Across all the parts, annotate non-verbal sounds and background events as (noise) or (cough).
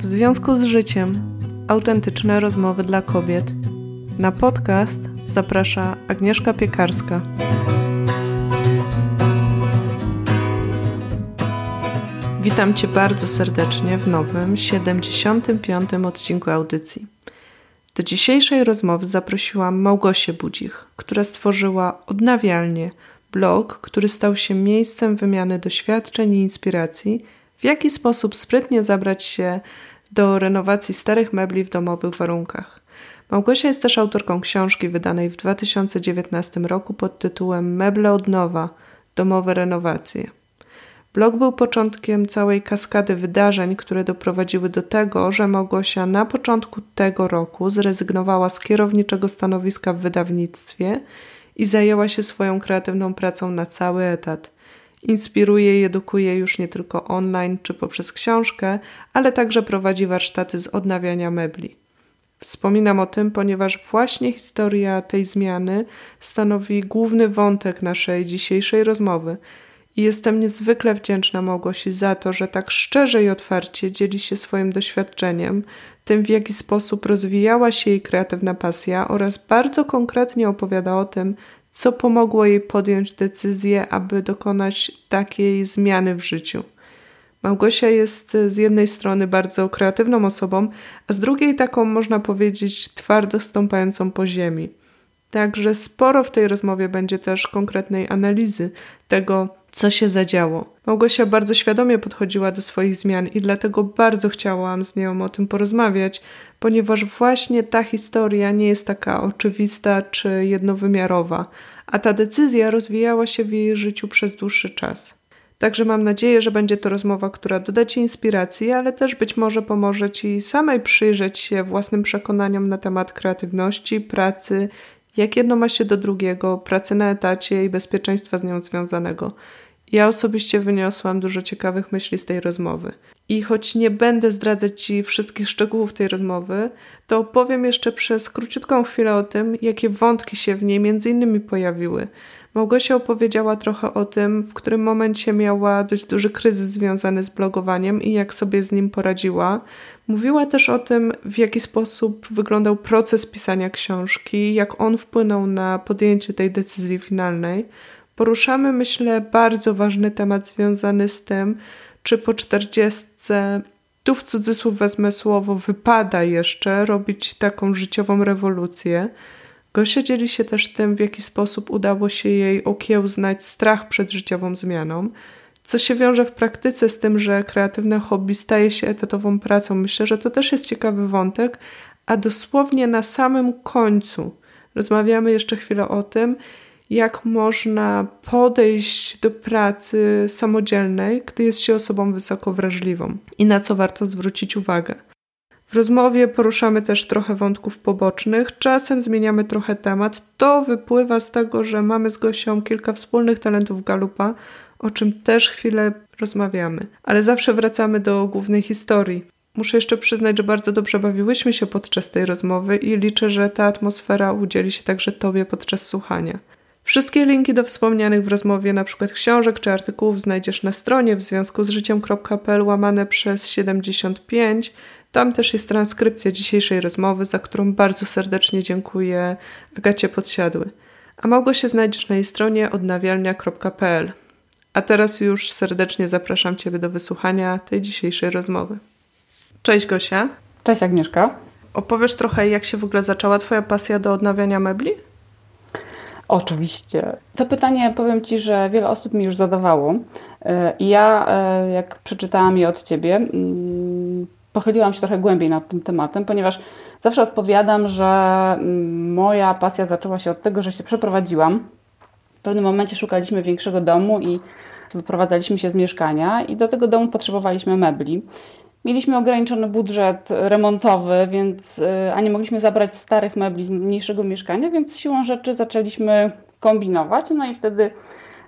W związku z życiem autentyczne rozmowy dla kobiet. Na podcast zaprasza Agnieszka Piekarska. Witam Cię bardzo serdecznie w nowym, 75. odcinku audycji. Do dzisiejszej rozmowy zaprosiłam Małgosię Budzich, która stworzyła odnawialnie blog, który stał się miejscem wymiany doświadczeń i inspiracji, w jaki sposób sprytnie zabrać się do renowacji starych mebli w domowych warunkach. Małgosia jest też autorką książki wydanej w 2019 roku pod tytułem Meble od nowa domowe renowacje. Blog był początkiem całej kaskady wydarzeń, które doprowadziły do tego, że Małgosia na początku tego roku zrezygnowała z kierowniczego stanowiska w wydawnictwie i zajęła się swoją kreatywną pracą na cały etat. Inspiruje i edukuje już nie tylko online czy poprzez książkę, ale także prowadzi warsztaty z odnawiania mebli. Wspominam o tym, ponieważ właśnie historia tej zmiany stanowi główny wątek naszej dzisiejszej rozmowy – i jestem niezwykle wdzięczna Małgosi za to, że tak szczerze i otwarcie dzieli się swoim doświadczeniem, tym w jaki sposób rozwijała się jej kreatywna pasja oraz bardzo konkretnie opowiada o tym, co pomogło jej podjąć decyzję, aby dokonać takiej zmiany w życiu. Małgosia jest z jednej strony bardzo kreatywną osobą, a z drugiej taką, można powiedzieć, twardo stąpającą po ziemi. Także sporo w tej rozmowie będzie też konkretnej analizy tego, co się zadziało. Małgosia bardzo świadomie podchodziła do swoich zmian i dlatego bardzo chciałam z nią o tym porozmawiać, ponieważ właśnie ta historia nie jest taka oczywista czy jednowymiarowa, a ta decyzja rozwijała się w jej życiu przez dłuższy czas. Także mam nadzieję, że będzie to rozmowa, która doda Ci inspiracji, ale też być może pomoże Ci samej przyjrzeć się własnym przekonaniom na temat kreatywności, pracy, jak jedno ma się do drugiego, pracy na etacie i bezpieczeństwa z nią związanego. Ja osobiście wyniosłam dużo ciekawych myśli z tej rozmowy. I choć nie będę zdradzać Ci wszystkich szczegółów tej rozmowy, to opowiem jeszcze przez króciutką chwilę o tym, jakie wątki się w niej między innymi pojawiły. Małgosia opowiedziała trochę o tym, w którym momencie miała dość duży kryzys związany z blogowaniem i jak sobie z nim poradziła. Mówiła też o tym, w jaki sposób wyglądał proces pisania książki, jak on wpłynął na podjęcie tej decyzji finalnej poruszamy, myślę, bardzo ważny temat związany z tym, czy po czterdziestce, tu w cudzysłów wezmę słowo, wypada jeszcze robić taką życiową rewolucję. Gosia dzieli się też tym, w jaki sposób udało się jej okiełznać strach przed życiową zmianą, co się wiąże w praktyce z tym, że kreatywne hobby staje się etatową pracą. Myślę, że to też jest ciekawy wątek, a dosłownie na samym końcu rozmawiamy jeszcze chwilę o tym, jak można podejść do pracy samodzielnej, gdy jest się osobą wysoko wrażliwą i na co warto zwrócić uwagę. W rozmowie poruszamy też trochę wątków pobocznych, czasem zmieniamy trochę temat. To wypływa z tego, że mamy z Gosią kilka wspólnych talentów Galupa, o czym też chwilę rozmawiamy, ale zawsze wracamy do głównej historii. Muszę jeszcze przyznać, że bardzo dobrze bawiłyśmy się podczas tej rozmowy i liczę, że ta atmosfera udzieli się także Tobie podczas słuchania. Wszystkie linki do wspomnianych w rozmowie, np. książek czy artykułów, znajdziesz na stronie w związku z życiem.pl łamane przez 75. Tam też jest transkrypcja dzisiejszej rozmowy, za którą bardzo serdecznie dziękuję Agacie Podsiadły. A mogło się znajdziesz na jej stronie odnawialnia.pl. A teraz już serdecznie zapraszam Ciebie do wysłuchania tej dzisiejszej rozmowy. Cześć Gosia. Cześć Agnieszka. Opowiesz trochę, jak się w ogóle zaczęła Twoja pasja do odnawiania mebli? Oczywiście. To pytanie powiem Ci, że wiele osób mi już zadawało. E, I ja, e, jak przeczytałam je od Ciebie, mm, pochyliłam się trochę głębiej nad tym tematem, ponieważ zawsze odpowiadam, że mm, moja pasja zaczęła się od tego, że się przeprowadziłam. W pewnym momencie szukaliśmy większego domu i wyprowadzaliśmy się z mieszkania i do tego domu potrzebowaliśmy mebli. Mieliśmy ograniczony budżet remontowy, więc y, a nie mogliśmy zabrać starych mebli z mniejszego mieszkania, więc siłą rzeczy zaczęliśmy kombinować. No i wtedy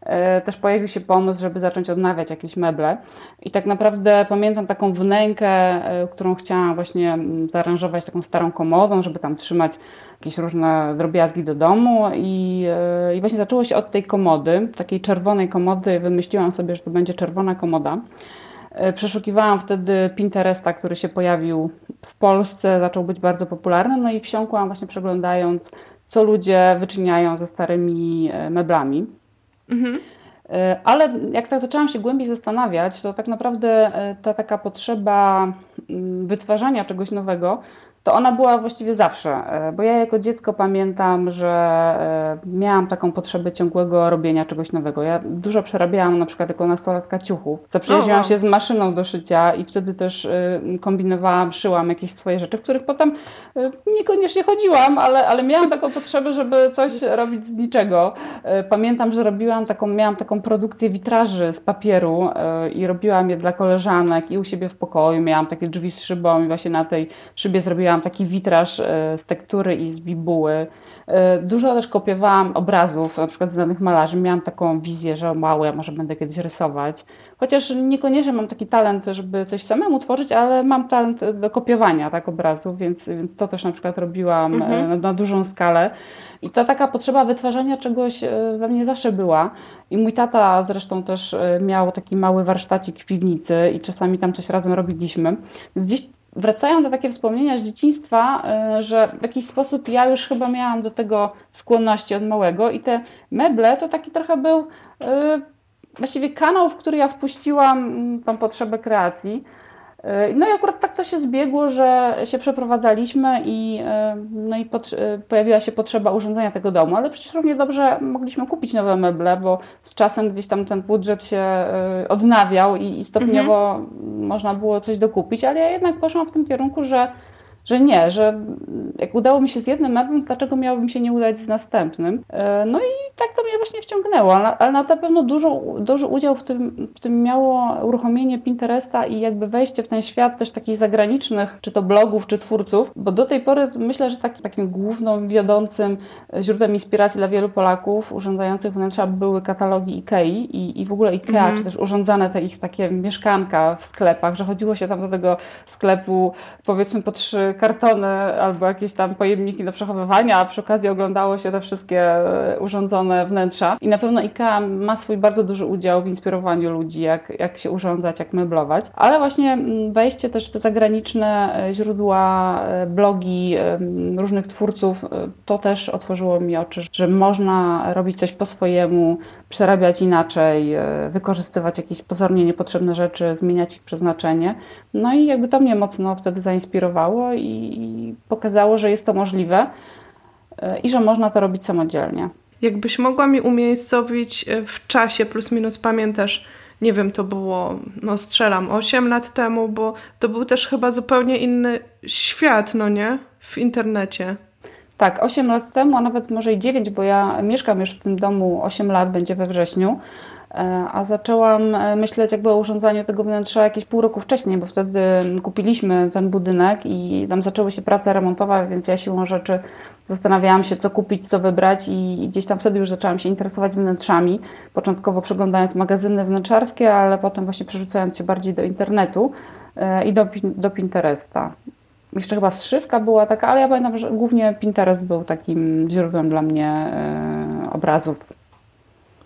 y, też pojawił się pomysł, żeby zacząć odnawiać jakieś meble. I tak naprawdę pamiętam taką wnękę, y, którą chciałam właśnie mm, zaaranżować taką starą komodą, żeby tam trzymać jakieś różne drobiazgi do domu. I, i właśnie zaczęło się od tej komody, takiej czerwonej komody. Wymyśliłam sobie, że to będzie czerwona komoda. Przeszukiwałam wtedy Pinteresta, który się pojawił w Polsce, zaczął być bardzo popularny, no i wsiąkłam właśnie przeglądając, co ludzie wyczyniają ze starymi meblami. Mhm. Ale jak tak zaczęłam się głębiej zastanawiać, to tak naprawdę ta taka potrzeba mm, wytwarzania czegoś nowego to ona była właściwie zawsze, e, bo ja jako dziecko pamiętam, że e, miałam taką potrzebę ciągłego robienia czegoś nowego. Ja dużo przerabiałam na przykład jako nastolatka ciuchów. Zaprzyjaźniłam oh, wow. się z maszyną do szycia i wtedy też e, kombinowałam, szyłam jakieś swoje rzeczy, w których potem niekoniecznie chodziłam, ale, ale miałam taką potrzebę, żeby coś robić z niczego. Pamiętam, że robiłam taką, miałam taką produkcję witraży z papieru i robiłam je dla koleżanek i u siebie w pokoju. Miałam takie drzwi z szybą i właśnie na tej szybie zrobiłam robiłam taki witraż e, z tektury i z bibuły. E, dużo też kopiowałam obrazów, na przykład znanych malarzy. Miałam taką wizję, że mało, ja może będę kiedyś rysować. Chociaż niekoniecznie mam taki talent, żeby coś samemu tworzyć, ale mam talent do kopiowania tak, obrazów, więc, więc to też na przykład robiłam e, mhm. na, na dużą skalę. I ta taka potrzeba wytwarzania czegoś we mnie zawsze była. I mój tata zresztą też miał taki mały warsztacik w piwnicy i czasami tam coś razem robiliśmy. Więc gdzieś wracają do takie wspomnienia z dzieciństwa, e, że w jakiś sposób ja już chyba miałam do tego skłonności od małego i te meble to taki trochę był e, właściwie kanał, w który ja wpuściłam mm, tą potrzebę kreacji. E, no i akurat tak to się zbiegło, że się przeprowadzaliśmy i, e, no i e, pojawiła się potrzeba urządzenia tego domu, ale przecież równie dobrze mogliśmy kupić nowe meble, bo z czasem gdzieś tam ten budżet się odnawiał i, i stopniowo mhm. można było coś dokupić, ale ja jednak poszłam w tym kierunku, że że nie, że jak udało mi się z jednym meblem, dlaczego miałbym się nie udać z następnym? E, no i tak to mnie właśnie wciągnęło, ale na pewno dużo, duży udział w tym, w tym miało uruchomienie Pinteresta i jakby wejście w ten świat też takich zagranicznych, czy to blogów, czy twórców, bo do tej pory myślę, że taki, takim głównym, wiodącym źródłem inspiracji dla wielu Polaków urządzających wnętrza były katalogi Ikei i, i w ogóle Ikea, mhm. czy też urządzane te ich takie mieszkanka w sklepach, że chodziło się tam do tego sklepu powiedzmy po trzy kartony albo jakieś tam pojemniki do przechowywania, a przy okazji oglądało się te wszystkie e, urządzone wnętrza. I na pewno IKEA ma swój bardzo duży udział w inspirowaniu ludzi, jak, jak się urządzać, jak meblować. Ale właśnie wejście też w te zagraniczne e, źródła, e, blogi różnych twórców, to też otworzyło mi oczy, że można robić coś po swojemu, przerabiać inaczej, wykorzystywać jakieś pozornie niepotrzebne rzeczy, zmieniać ich przeznaczenie. No i jakby to mnie mocno wtedy zainspirowało i pokazało, że jest to możliwe e, i że można to robić samodzielnie. Jakbyś mogła mi umiejscowić e, w czasie, plus minus pamiętasz, nie wiem, to było, no strzelam, 8 lat temu, bo to był też chyba zupełnie inny świat, no nie? W internecie. Tak, 8 lat temu, a nawet może i 9, bo ja mieszkam już w tym domu 8 lat, będzie we wrześniu. E, a zaczęłam e, myśleć jakby o urządzaniu tego wnętrza jakieś pół roku wcześniej, bo wtedy kupiliśmy ten budynek i tam zaczęły się prace remontowe, więc ja siłą rzeczy zastanawiałam się, co kupić, co wybrać i gdzieś tam wtedy już zaczęłam się interesować wnętrzami, początkowo przeglądając magazyny wnętrzarskie, ale potem właśnie przerzucając się bardziej do internetu e, i do, do Pinteresta. Jeszcze chyba zszywka była taka, ale ja pamiętam, że głównie Pinterest był takim źródłem dla mnie obrazów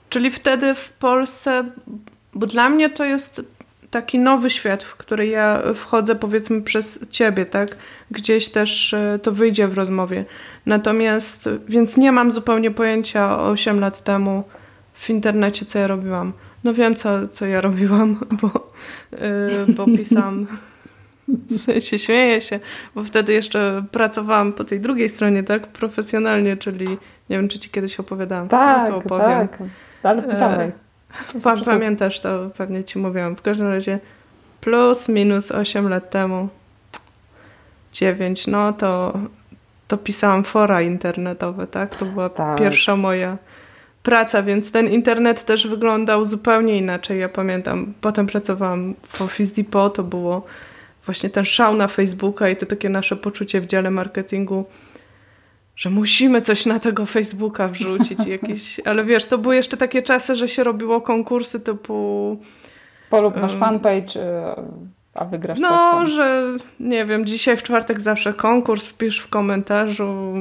Czyli wtedy w Polsce, bo dla mnie to jest taki nowy świat, w który ja wchodzę powiedzmy przez ciebie, tak? Gdzieś też e, to wyjdzie w rozmowie. Natomiast, więc nie mam zupełnie pojęcia 8 lat temu w internecie, co ja robiłam. No wiem, co, co ja robiłam, (laughs) bo, yy, bo pisałam. (laughs) W sensie śmieję się, bo wtedy jeszcze pracowałam po tej drugiej stronie, tak? Profesjonalnie, czyli nie wiem, czy ci kiedyś opowiadałam. Tak, no to opowiem. tak ale. E, (laughs) pamiętasz to, pewnie ci mówiłam. W każdym razie plus minus 8 lat temu 9, no to, to pisałam fora internetowe, tak? To była tak. pierwsza moja praca, więc ten internet też wyglądał zupełnie inaczej. Ja pamiętam, potem pracowałam w Office Depot, to było właśnie ten szał na Facebooka i to takie nasze poczucie w dziale marketingu że musimy coś na tego Facebooka wrzucić, (laughs) jakieś, ale wiesz, to były jeszcze takie czasy, że się robiło konkursy typu polub nasz um, fanpage, a wygrasz no, coś tam. że nie wiem, dzisiaj w czwartek zawsze konkurs, wpisz w komentarzu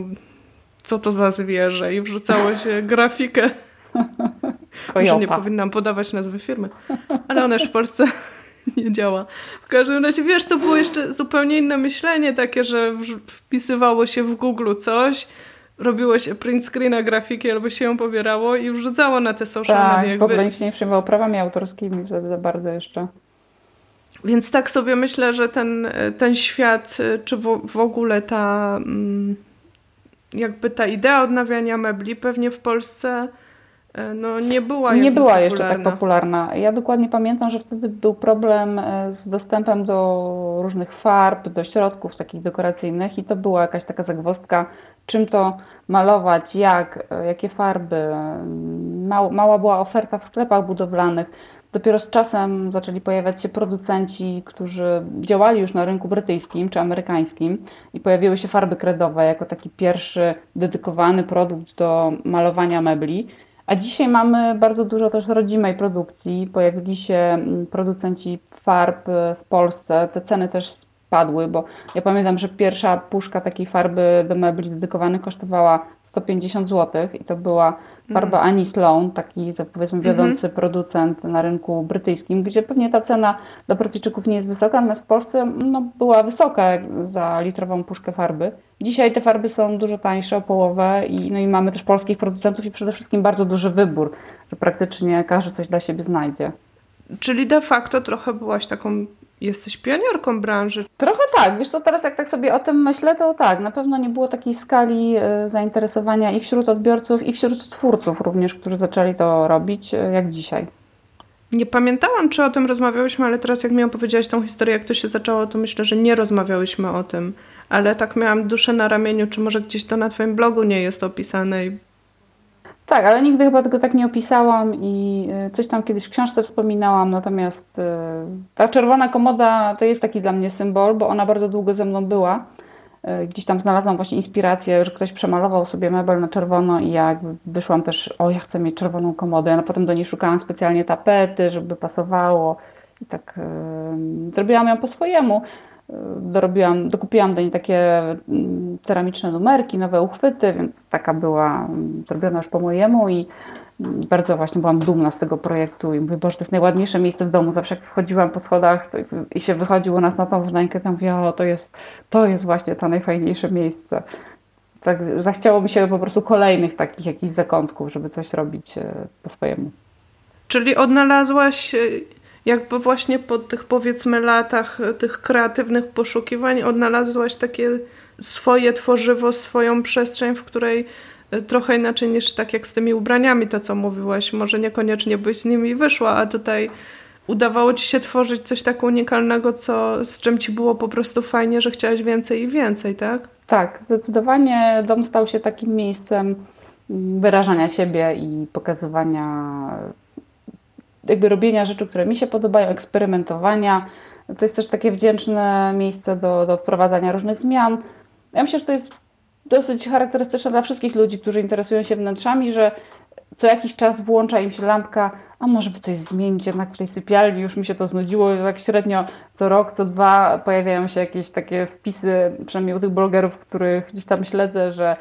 co to za zwierzę i wrzucało się (laughs) grafikę. (laughs) Może nie powinnam podawać nazwy firmy, ale one już w Polsce (laughs) nie działa. W każdym razie, wiesz, to było jeszcze zupełnie inne myślenie, takie, że wpisywało się w Google coś, robiło się print screena grafiki albo się ją pobierało i wrzucało na te social tak, media. Tak, w ogóle nikt się nie przejmował prawami autorskimi za, za bardzo jeszcze. Więc tak sobie myślę, że ten, ten świat, czy w, w ogóle ta mm, jakby ta idea odnawiania mebli pewnie w Polsce no, nie była Nie była popularna. jeszcze tak popularna. Ja dokładnie pamiętam, że wtedy był problem e, z dostępem do różnych farb, do środków takich dekoracyjnych i to była jakaś taka zagwozdka, czym to malować, jak, e, jakie farby. Mała była oferta w sklepach budowlanych. Dopiero z czasem zaczęli pojawiać się producenci, którzy działali już na rynku brytyjskim czy amerykańskim i pojawiły się farby kredowe jako taki pierwszy dedykowany produkt do malowania mebli. A dzisiaj mamy bardzo dużo też rodzimej produkcji. Pojawili się mm, producenci farb w Polsce. Te ceny też spadły, bo ja pamiętam, że pierwsza puszka takiej farby do mebli dedykowanych kosztowała 150 zł i to była farba mm. Annie Sloan, taki powiedzmy mhm. wiodący mm -hmm. producent na rynku brytyjskim, gdzie pewnie ta cena dla Brytyjczyków nie jest wysoka, natomiast w Polsce no, była wysoka za litrową puszkę farby. Dzisiaj te farby są dużo tańsze o połowę i, no i mamy też polskich producentów i przede wszystkim bardzo duży wybór, że praktycznie każdy coś dla siebie znajdzie. Czyli de facto trochę byłaś taką Jesteś pionierką branży. Trochę tak. Wiesz co, teraz jak tak sobie o tym myślę, to tak, na pewno nie było takiej skali e, zainteresowania i wśród odbiorców, i wśród twórców również, którzy zaczęli to robić, e, jak dzisiaj. Nie pamiętałam, czy o tym rozmawiałyśmy, ale teraz jak mi opowiedziałaś tą historię, jak to się zaczęło, to myślę, że nie rozmawiałyśmy o tym. Ale tak miałam duszę na ramieniu, czy może gdzieś to na twoim blogu nie jest opisane i tak, ale nigdy chyba tego tak nie opisałam i y, coś tam kiedyś w książce wspominałam, natomiast y, ta czerwona komoda to jest taki dla mnie symbol, bo ona bardzo długo ze mną była. Y, gdzieś tam znalazłam właśnie inspirację, że ktoś przemalował sobie mebel na czerwono i ja wyszłam też, o ja chcę mieć czerwoną komodę. Ja potem do niej szukałam specjalnie tapety, żeby pasowało i tak zrobiłam ją po swojemu dorobiłam, dokupiłam do niej takie mm, ceramiczne numerki, nowe uchwyty, więc taka była mm, zrobiona już po mojemu i bardzo właśnie byłam dumna z tego projektu i mówię, Boże, to jest najładniejsze miejsce w domu. Zawsze jak wchodziłam po schodach i się wychodziło nas na tą wnękę, to mówię, o, to jest, to jest właśnie to najfajniejsze miejsce. Tak zachciało mi się po prostu kolejnych takich jakichś zakątków, żeby coś robić e, po swojemu. Czyli odnalazłaś e, jakby właśnie po tych powiedzmy latach tych kreatywnych poszukiwań odnalazłaś takie swoje tworzywo, swoją przestrzeń, w której e, trochę inaczej niż tak jak z tymi ubraniami, to co mówiłaś, może niekoniecznie byś z nimi wyszła, a tutaj udawało ci się tworzyć coś tak unikalnego, co, z czym ci było po prostu fajnie, że chciałaś więcej i więcej, tak? Tak, zdecydowanie dom stał się takim miejscem wyrażania siebie i pokazywania jakby robienia rzeczy, które mi się podobają, eksperymentowania. To jest też takie wdzięczne miejsce do, do wprowadzania różnych zmian. Ja myślę, że to jest dosyć charakterystyczne dla wszystkich ludzi, którzy interesują się wnętrzami, że co jakiś czas włącza im się lampka, a może by coś zmienić jednak w tej sypialni, już mi się to znudziło, tak średnio co rok, co dwa pojawiają się jakieś takie wpisy, przynajmniej u tych blogerów, których gdzieś tam śledzę, że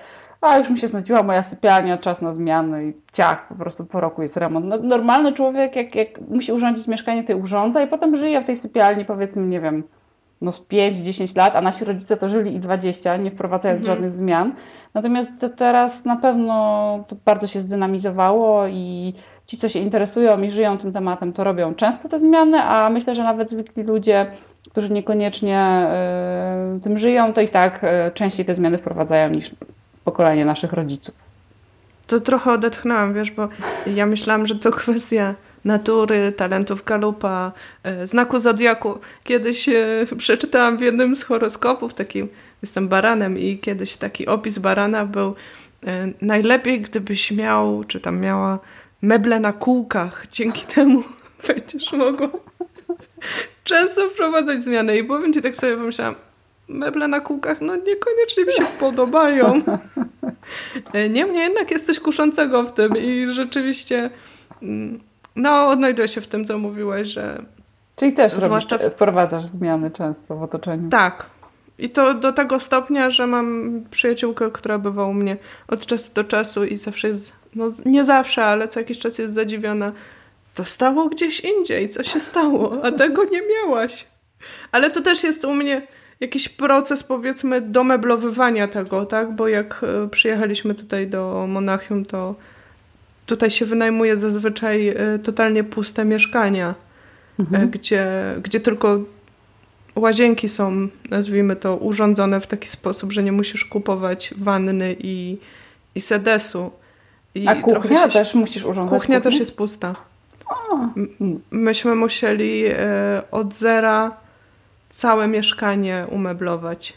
a już mi się znudziła moja sypialnia, czas na zmiany i ciach, po prostu po roku jest remont. No, normalny człowiek, jak, jak musi urządzić mieszkanie, to urządza i potem żyje w tej sypialni, powiedzmy, nie wiem, no z 5-10 lat, a nasi rodzice to żyli i 20, nie wprowadzając mhm. żadnych zmian. Natomiast teraz na pewno to bardzo się zdynamizowało i ci, co się interesują i żyją tym tematem, to robią często te zmiany, a myślę, że nawet zwykli ludzie, którzy niekoniecznie y, tym żyją, to i tak y, częściej te zmiany wprowadzają niż pokolenie naszych rodziców. To trochę odetchnęłam, wiesz, bo ja myślałam, że to kwestia natury, talentów kalupa, e, znaku zodiaku. Kiedyś e, przeczytałam w jednym z horoskopów, takim, jestem baranem i kiedyś taki opis barana był e, najlepiej gdybyś miał, czy tam miała meble na kółkach, dzięki (laughs) temu będziesz mogła często wprowadzać zmiany. I powiem Ci, tak sobie pomyślałam, meble na kółkach no niekoniecznie mi się podobają. (laughs) Niemniej jednak jest coś kuszącego w tym i rzeczywiście mm, no odnajduję się w tym, co mówiłaś, że Czyli też zwłaszcza robisz, wprowadzasz zmiany często w otoczeniu. Tak. I to do tego stopnia, że mam przyjaciółkę, która bywa u mnie od czasu do czasu i zawsze jest, no nie zawsze, ale co jakiś czas jest zadziwiona to stało gdzieś indziej, co się stało, a tego nie miałaś. Ale to też jest u mnie jakiś proces, powiedzmy, domeblowywania tego, tak? Bo jak e, przyjechaliśmy tutaj do Monachium, to tutaj się wynajmuje zazwyczaj e, totalnie puste mieszkania, e, mhm. gdzie, gdzie tylko łazienki są, nazwijmy to, urządzone w taki sposób, że nie musisz kupować wanny i, i sedesu. I A kuchnia się... też musisz urządzać? Kuchnia też jest pusta. Myśmy musieli od zera całe mieszkanie umeblować.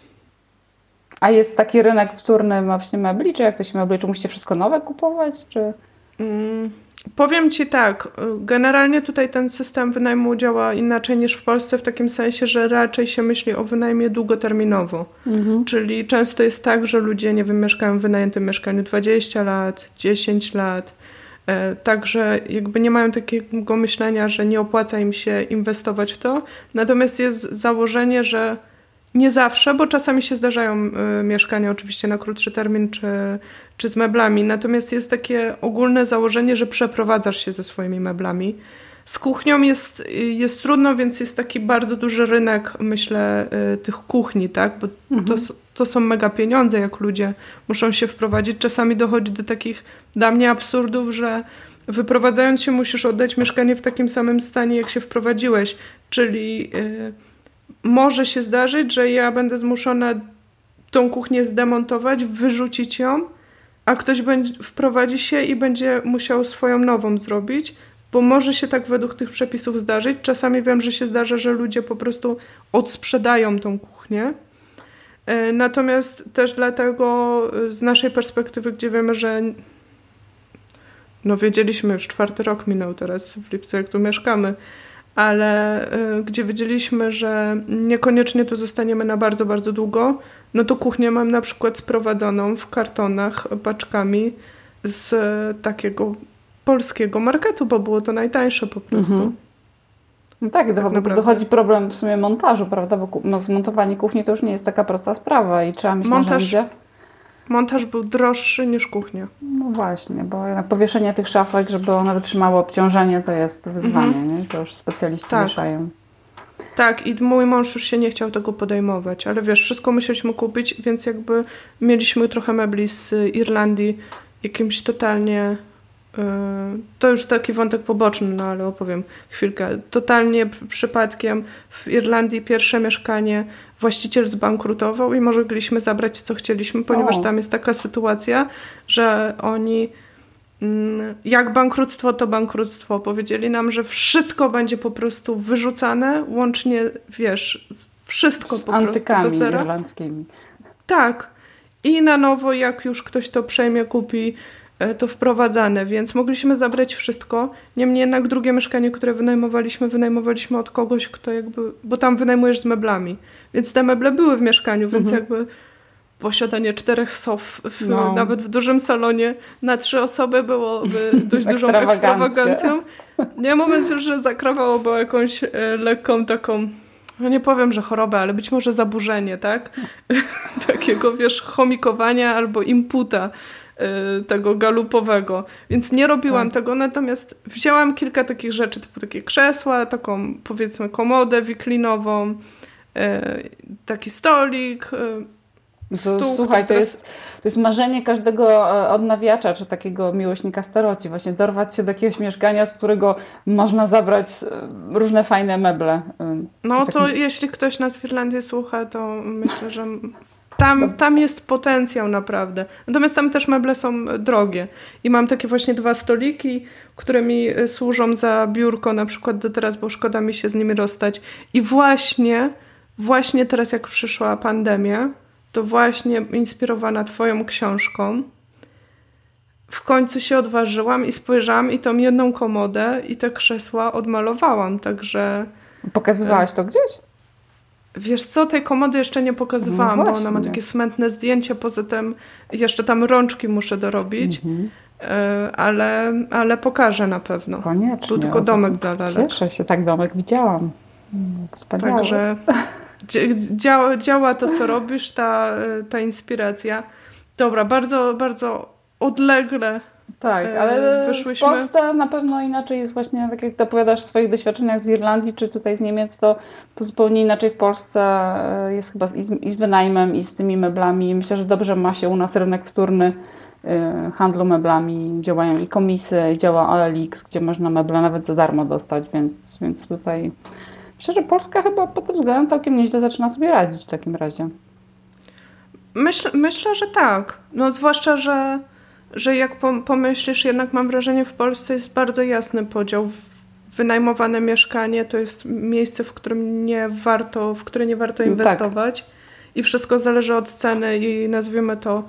A jest taki rynek wtórny właśnie mebli, czy jak to się mebli? Czy musicie wszystko nowe kupować, czy... Mm, powiem Ci tak, generalnie tutaj ten system wynajmu działa inaczej niż w Polsce w takim sensie, że raczej się myśli o wynajmie długoterminowo. Mhm. Czyli często jest tak, że ludzie, nie wiem, mieszkają w wynajętym mieszkaniu 20 lat, 10 lat, także jakby nie mają takiego myślenia, że nie opłaca im się inwestować w to. Natomiast jest założenie, że nie zawsze, bo czasami się zdarzają e, mieszkania oczywiście na krótszy termin czy, czy z meblami. Natomiast jest takie ogólne założenie, że przeprowadzasz się ze swoimi meblami. Z kuchnią jest, jest trudno, więc jest taki bardzo duży rynek, myślę, e, tych kuchni, tak? Bo mhm. to, to są mega pieniądze, jak ludzie muszą się wprowadzić. Czasami dochodzi do takich dla mnie absurdów, że wyprowadzając się musisz oddać mieszkanie w takim samym stanie, jak się wprowadziłeś. Czyli yy, może się zdarzyć, że ja będę zmuszona tą kuchnię zdemontować, wyrzucić ją, a ktoś będzie, wprowadzi się i będzie musiał swoją nową zrobić, bo może się tak według tych przepisów zdarzyć. Czasami wiem, że się zdarza, że ludzie po prostu odsprzedają tą kuchnię natomiast też dlatego e, z naszej perspektywy, gdzie wiemy, że no wiedzieliśmy już czwarty rok minął teraz w lipcu, jak tu mieszkamy, ale y, gdzie wiedzieliśmy, że niekoniecznie tu zostaniemy na bardzo, bardzo długo, no to kuchnię mam na przykład sprowadzoną w kartonach paczkami z takiego polskiego marketu, bo było to najtańsze po prostu. Mhm. No tak, tak dochodzi problem w sumie montażu, prawda? Bo no, zmontowanie kuchni to już nie jest taka prosta sprawa i trzeba mieć montaż. Montaż był droższy niż kuchnia. No właśnie, bo jednak powieszenie tych szafek, żeby one wytrzymało obciążenie, to jest wyzwanie, mhm. nie? To już specjaliści tak. wieszają. Tak, i mój mąż już się nie chciał tego podejmować, ale wiesz, wszystko musieliśmy kupić, więc jakby mieliśmy trochę mebli z Irlandii, jakimś totalnie to już taki wątek poboczny, no ale opowiem chwilkę. Totalnie przypadkiem w Irlandii pierwsze mieszkanie właściciel zbankrutował i mogliśmy zabrać co chcieliśmy, ponieważ o. tam jest taka sytuacja, że oni mm, jak bankructwo, to bankructwo. Powiedzieli nam, że wszystko będzie po prostu wyrzucane, łącznie, wiesz, wszystko Z po antykami prostu do zera. irlandzkimi. Tak. I na nowo, jak już ktoś to przejmie, kupi to wprowadzane, więc mogliśmy zabrać wszystko. Niemniej jednak drugie mieszkanie, które wynajmowaliśmy, wynajmowaliśmy od kogoś, kto jakby, bo tam wynajmujesz z meblami. Więc te meble były w mieszkaniu, więc mhm. jakby posiadanie czterech sof, w, no. nawet w dużym salonie na trzy osoby byłoby dość dużą ekstrawagancją. Nie mówiąc już, że zakrawałoby jakąś e, lekką taką no nie powiem, że chorobę, ale być może zaburzenie, tak? (laughs) Takiego, wiesz, chomikowania albo imputa tego galupowego. Więc nie robiłam tak. tego, natomiast wzięłam kilka takich rzeczy, typu takie krzesła, taką powiedzmy komodę wiklinową, y, taki stolik, y, stół. Słuchaj, to jest, to jest marzenie każdego e, odnawiacza, czy takiego miłośnika staroci, właśnie dorwać się do jakiegoś mieszkania, z którego można zabrać e, różne fajne meble. No to jeśli ktoś nas w Irlandii słucha, to myślę, że tam, tam jest potencjał naprawdę. Natomiast tam też meble są drogie. I mam takie właśnie dwa stoliki, które mi y, służą za biurko na przykład do teraz, bo szkoda mi się z nimi rozstać. I właśnie, właśnie teraz jak przyszła pandemia, to właśnie inspirowana twoją książką, w końcu się odważyłam i spojrzałam i tą jedną komodę i te krzesła odmalowałam, także... Pokazywałaś to gdzieś? Wiesz co, tej komody jeszcze nie pokazywałam, no bo ona ma takie smętne zdjęcie, poza tym jeszcze tam rączki muszę dorobić, mhm. E, ale, ale pokażę na pewno. Koniecznie. Był tylko domek dla lalek. Cieszę się, tak domek widziałam. Wspaniałe. Także działa, działa to, co robisz, ta, ta inspiracja. Dobra, bardzo, bardzo odlegle Tak, e, ale wyszłyśmy... w Polsce na pewno inaczej jest właśnie, tak jak opowiadasz o swoich doświadczeniach z Irlandii czy tutaj z Niemiec, to, to zupełnie inaczej w Polsce e, jest chyba i z, i z wynajmem i z tymi meblami. Myślę, że dobrze ma się u nas rynek wtórny e, handlu meblami. Działają i komisy, działa OLX, gdzie można meble nawet za darmo dostać, więc, więc tutaj myślę, że Polska chyba pod tym względem całkiem nieźle zaczyna sobie radzić w takim razie. Myślę, myślę że tak. No zwłaszcza, że że jak pomyślisz, jednak mam wrażenie, w Polsce jest bardzo jasny podział. Wynajmowane mieszkanie to jest miejsce, w którym nie warto, w które nie warto no inwestować. Tak. I wszystko zależy od ceny i nazwijmy to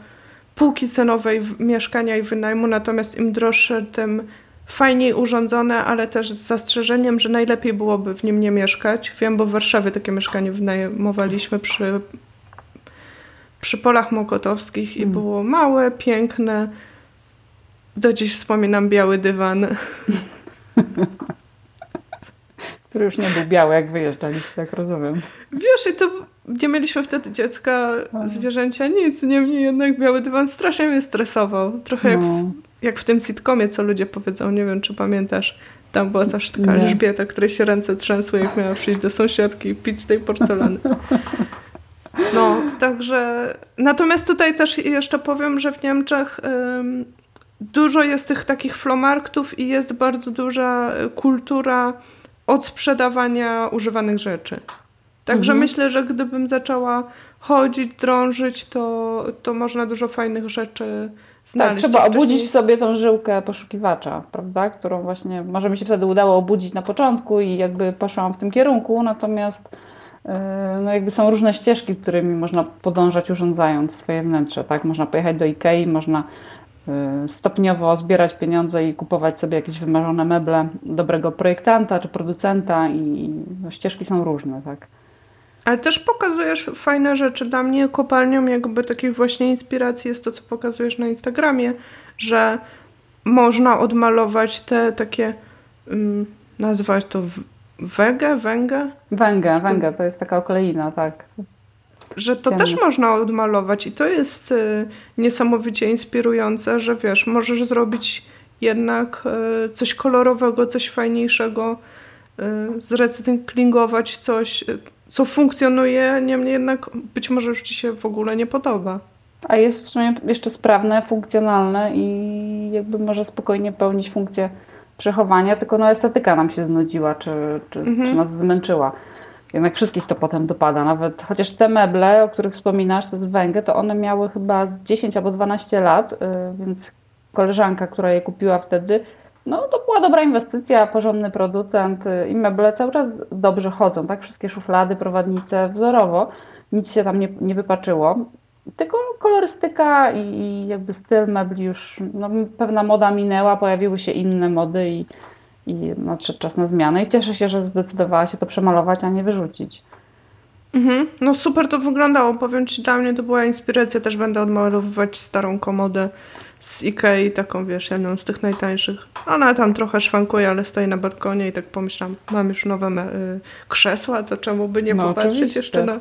półki cenowej mieszkania i wynajmu. Natomiast im droższe, tym fajniej urządzone, ale też z zastrzeżeniem, że najlepiej byłoby w nim nie mieszkać. Wiem, bo w Warszawie takie mieszkanie wynajmowaliśmy przy, przy polach mokotowskich i mm. było małe, piękne, do dziś wspominam biały dywan. (laughs) Który już nie był biały, jak wyjeżdżaliście, tak rozumiem. Wiesz, i to nie mieliśmy wtedy dziecka, zwierzęcia, nic. Niemniej jednak biały dywan strasznie mnie stresował. Trochę jak, w, no. jak w tym sitcomie, co ludzie powiedzą, nie wiem, czy pamiętasz. Tam była zawsze taka nie. Elżbieta, której się ręce trzęsły, jak miała przyjść do sąsiadki i pić z tej porcelany. (laughs) No, także... Natomiast tutaj też jeszcze powiem, że w Niemczech dużo jest tych takich flomarktów i jest bardzo duża kultura odsprzedawania używanych rzeczy. Także mhm. myślę, że gdybym zaczęła chodzić, drążyć, to, to można dużo fajnych rzeczy znaleźć. Tak, trzeba obudzić w sobie tą żyłkę poszukiwacza, prawda? Którą właśnie może mi się wtedy udało obudzić na początku i jakby poszłam w tym kierunku, natomiast yy, no jakby są różne ścieżki, którymi można podążać urządzając swoje wnętrze, tak? Można pojechać do Ikei, można stopniowo zbierać pieniądze i kupować sobie jakieś wymarzone meble dobrego projektanta czy producenta i no, ścieżki są różne, tak. Ale też pokazujesz fajne rzeczy. Dla mnie kopalnią jakby takich właśnie inspiracji jest to, co pokazujesz na Instagramie, że można odmalować te takie, um, nazwać to węgę, węgę? Węgę, węgę, to jest taka okleina, tak że to też można odmalować i to jest y, niesamowicie inspirujące, że wiesz, możesz zrobić jednak y, coś kolorowego, coś fajniejszego, y, zrecyklingować coś, co funkcjonuje, niemniej jednak być może już Ci się w ogóle nie podoba. A jest w sumie jeszcze sprawne, funkcjonalne i jakby może spokojnie pełnić funkcję przechowania, tylko no estetyka nam się znudziła, czy, czy, mhm. czy nas zmęczyła. Jednak wszystkich to potem dopada. Nawet chociaż te meble, o których wspominasz, te z węgry, to one miały chyba z 10 albo 12 lat, y, więc koleżanka, która je kupiła wtedy, no to była dobra inwestycja, porządny producent y, i meble cały czas dobrze chodzą, tak? Wszystkie szuflady, prowadnice wzorowo, nic się tam nie, nie wypaczyło. Tylko kolorystyka i jakby styl mebli już, no pewna moda minęła, pojawiły się inne mody i i nadszedł czas na zmianę i cieszę się, że zdecydowała się to przemalować, a nie wyrzucić. Mhm. No super to wyglądało. Powiem Ci, dla mnie to była inspiracja. Też będę odmalowywać starą komodę z Ikei, taką wiesz, jedną z tych najtańszych. Ona tam trochę szwankuje, ale stoi na balkonie i tak pomyślałam, mam już nowe y, krzesła, to czemu by nie no, popatrzeć oczywiście. jeszcze na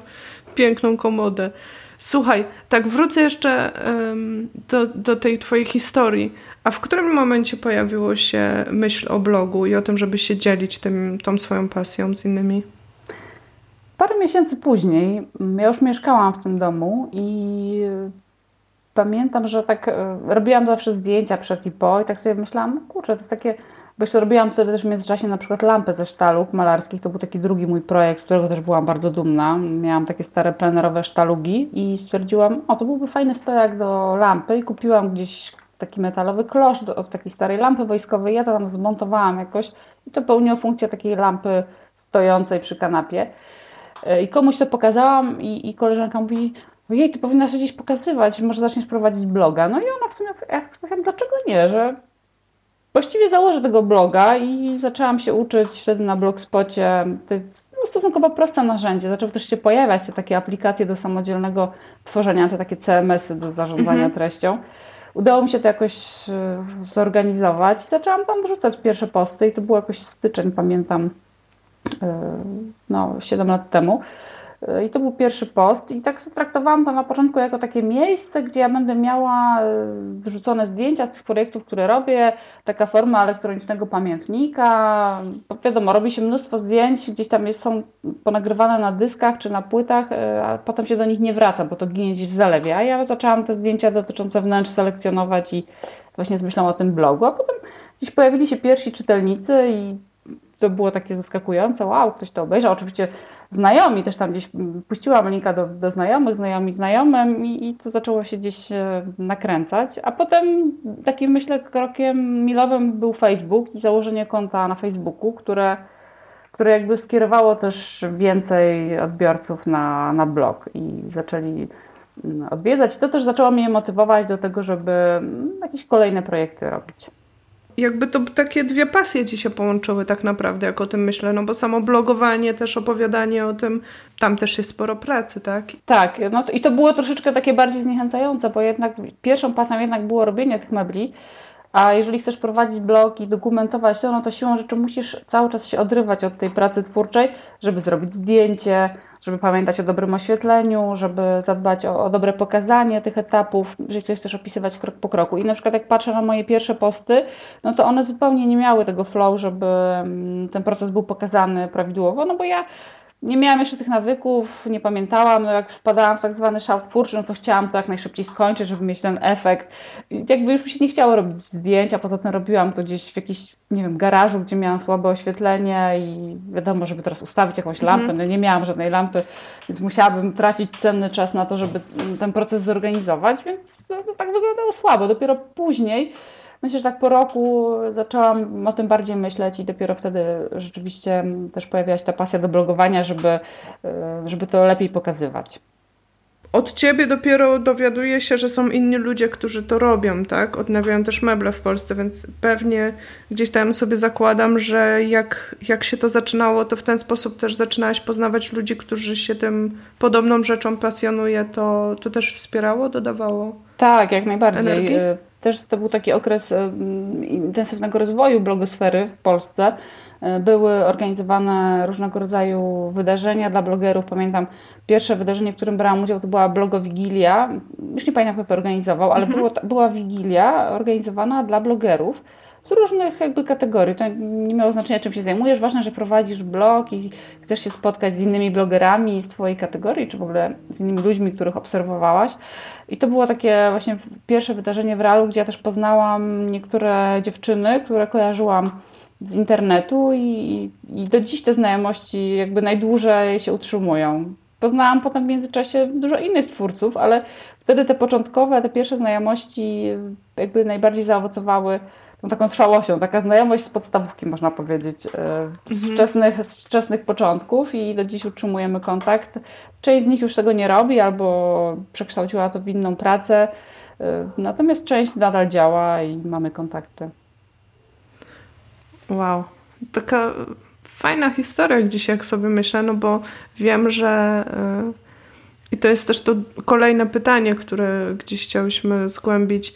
piękną komodę. Słuchaj, tak wrócę jeszcze do, do tej twojej historii. A w którym momencie pojawiło się myśl o blogu i o tym, żeby się dzielić tym, tą swoją pasją z innymi? Parę miesięcy później mm, ja już mieszkałam w tym domu i pamiętam, że tak e, robiłam zawsze zdjęcia przed i po i tak sobie myślałam, kurczę, to jest takie, bo jeszcze robiłam wtedy też w międzyczasie na przykład lampę ze sztalów malarskich, to był taki drugi mój projekt, z którego też byłam bardzo dumna. Miałam takie stare plenerowe sztalugi i stwierdziłam, o to byłby fajny stojak do lampy i kupiłam gdzieś taki metalowy klosz do, od takiej starej lampy wojskowej. Ja to tam zmontowałam jakoś i to pełniło funkcję takiej lampy stojącej przy kanapie. E, I komuś to pokazałam i, i koleżanka mówi, ojej, ty powinnaś gdzieś pokazywać, może zaczniesz prowadzić bloga. No i ona w sumie, ja powiedziałam, dlaczego nie, że właściwie założę tego bloga i zaczęłam się uczyć wtedy na blogspocie. To jest no, stosunkowo proste narzędzie. Zaczęły też się pojawiać te takie aplikacje do samodzielnego tworzenia, te takie CMS-y do zarządzania mhm. treścią. Udało mi się to jakoś e, zorganizować zaczęłam tam wrzucać pierwsze posty i to było jakoś styczeń, pamiętam, e, no 7 lat temu. E, I to był pierwszy post i tak traktowałam to na początku jako takie miejsce, gdzie ja będę miała e, wrzucone zdjęcia z tych projektów, które robię, taka forma elektronicznego pamiętnika. Wiadomo, robi się mnóstwo zdjęć, gdzieś tam jest, są ponagrywane na dyskach czy na płytach, e, a potem się do nich nie wraca, bo to ginie gdzieś w zalewie. A ja zaczęłam te zdjęcia dotyczące wnętrz selekcjonować i właśnie zmyślałam o tym blogu, a potem gdzieś pojawili się pierwsi czytelnicy i to było takie zaskakujące, wow, ktoś to obejrzał. Oczywiście znajomi, też tam gdzieś puściłam linka do, do znajomych, znajomi znajomym i, i to zaczęło się gdzieś e, nakręcać. A potem takim myślę krokiem milowym był Facebook i założenie konta na Facebooku, które, które jakby skierowało też więcej odbiorców na, na blog i zaczęli mm, odwiedzać. To też zaczęło mnie motywować do tego, żeby mm, jakieś kolejne projekty robić jakby to takie dwie pasje ci się połączyły tak naprawdę, jak o tym myślę, no bo samo blogowanie, też opowiadanie o tym, tam też jest sporo pracy, tak? Tak, no to, i to było troszeczkę takie bardziej zniechęcające, bo jednak pierwszą pasją jednak było robienie tych mebli, a jeżeli chcesz prowadzić blog i dokumentować to, no to siłą rzeczy musisz cały czas się odrywać od tej pracy twórczej, żeby zrobić zdjęcie, żeby pamiętać o dobrym oświetleniu, żeby zadbać o, o, dobre pokazanie tych etapów, jeżeli coś też opisywać krok po kroku. I na przykład jak patrzę na moje pierwsze posty, no to one zupełnie nie miały tego flow, żeby mm, ten proces był pokazany prawidłowo, no bo ja nie miałam jeszcze tych nawyków, nie pamiętałam, no jak wpadałam w tak zwany szał twórczy, no to chciałam to jak najszybciej skończyć, żeby mieć ten efekt. I jakby już mi się nie chciało robić zdjęć, a poza tym robiłam to gdzieś w jakimś, nie wiem, garażu, gdzie miałam słabe oświetlenie i wiadomo, żeby teraz ustawić jakąś lampę, mhm. no nie miałam żadnej lampy, więc musiałabym tracić cenny czas na to, żeby ten proces zorganizować, więc to tak wyglądało słabo. Dopiero później myślę, że tak po roku zaczęłam o tym bardziej myśleć i dopiero wtedy rzeczywiście też pojawiła się ta pasja do blogowania, żeby, e, żeby to lepiej pokazywać. Od ciebie dopiero dowiaduję się, że są inni ludzie, którzy to robią, tak? Odnawiają też meble w Polsce, więc pewnie gdzieś tam sobie zakładam, że jak, jak się to zaczynało, to w ten sposób też zaczynałaś poznawać ludzi, którzy się tym podobną rzeczą pasjonuje, to, to też wspierało, dodawało? Tak, jak najbardziej. Energii? Też to był taki okres intensywnego rozwoju blogosfery w Polsce. E, były organizowane różnego rodzaju wydarzenia dla blogerów. Pamiętam pierwsze wydarzenie, w którym brałam udział, to była blogowigilia. Już nie pamiętam, kto to organizował, ale mhm. było, była wigilia organizowana dla blogerów z różnych jakby kategorii. To nie miało znaczenia, czym się zajmujesz. Ważne, że prowadzisz blog i chcesz się spotkać z innymi blogerami z Twojej kategorii, czy w ogóle z innymi ludźmi, których obserwowałaś. I to było takie właśnie pierwsze wydarzenie w realu, gdzie ja też poznałam niektóre dziewczyny, które kojarzyłam z internetu i, i do dziś te znajomości jakby najdłużej się utrzymują. Poznałam potem w międzyczasie dużo innych twórców, ale wtedy te początkowe, te pierwsze znajomości jakby najbardziej zaowocowały taką trwałością, taka znajomość z podstawówki można powiedzieć, e, z mhm. wczesnych, z wczesnych początków i do dziś utrzymujemy kontakt. Część z nich już tego nie robi albo przekształciła to w inną pracę, e, natomiast część nadal działa i mamy kontakty. Wow, taka fajna historia gdzieś jak sobie myślę, no bo wiem, że yy, i to jest też to kolejne pytanie, które gdzieś chciałyśmy zgłębić,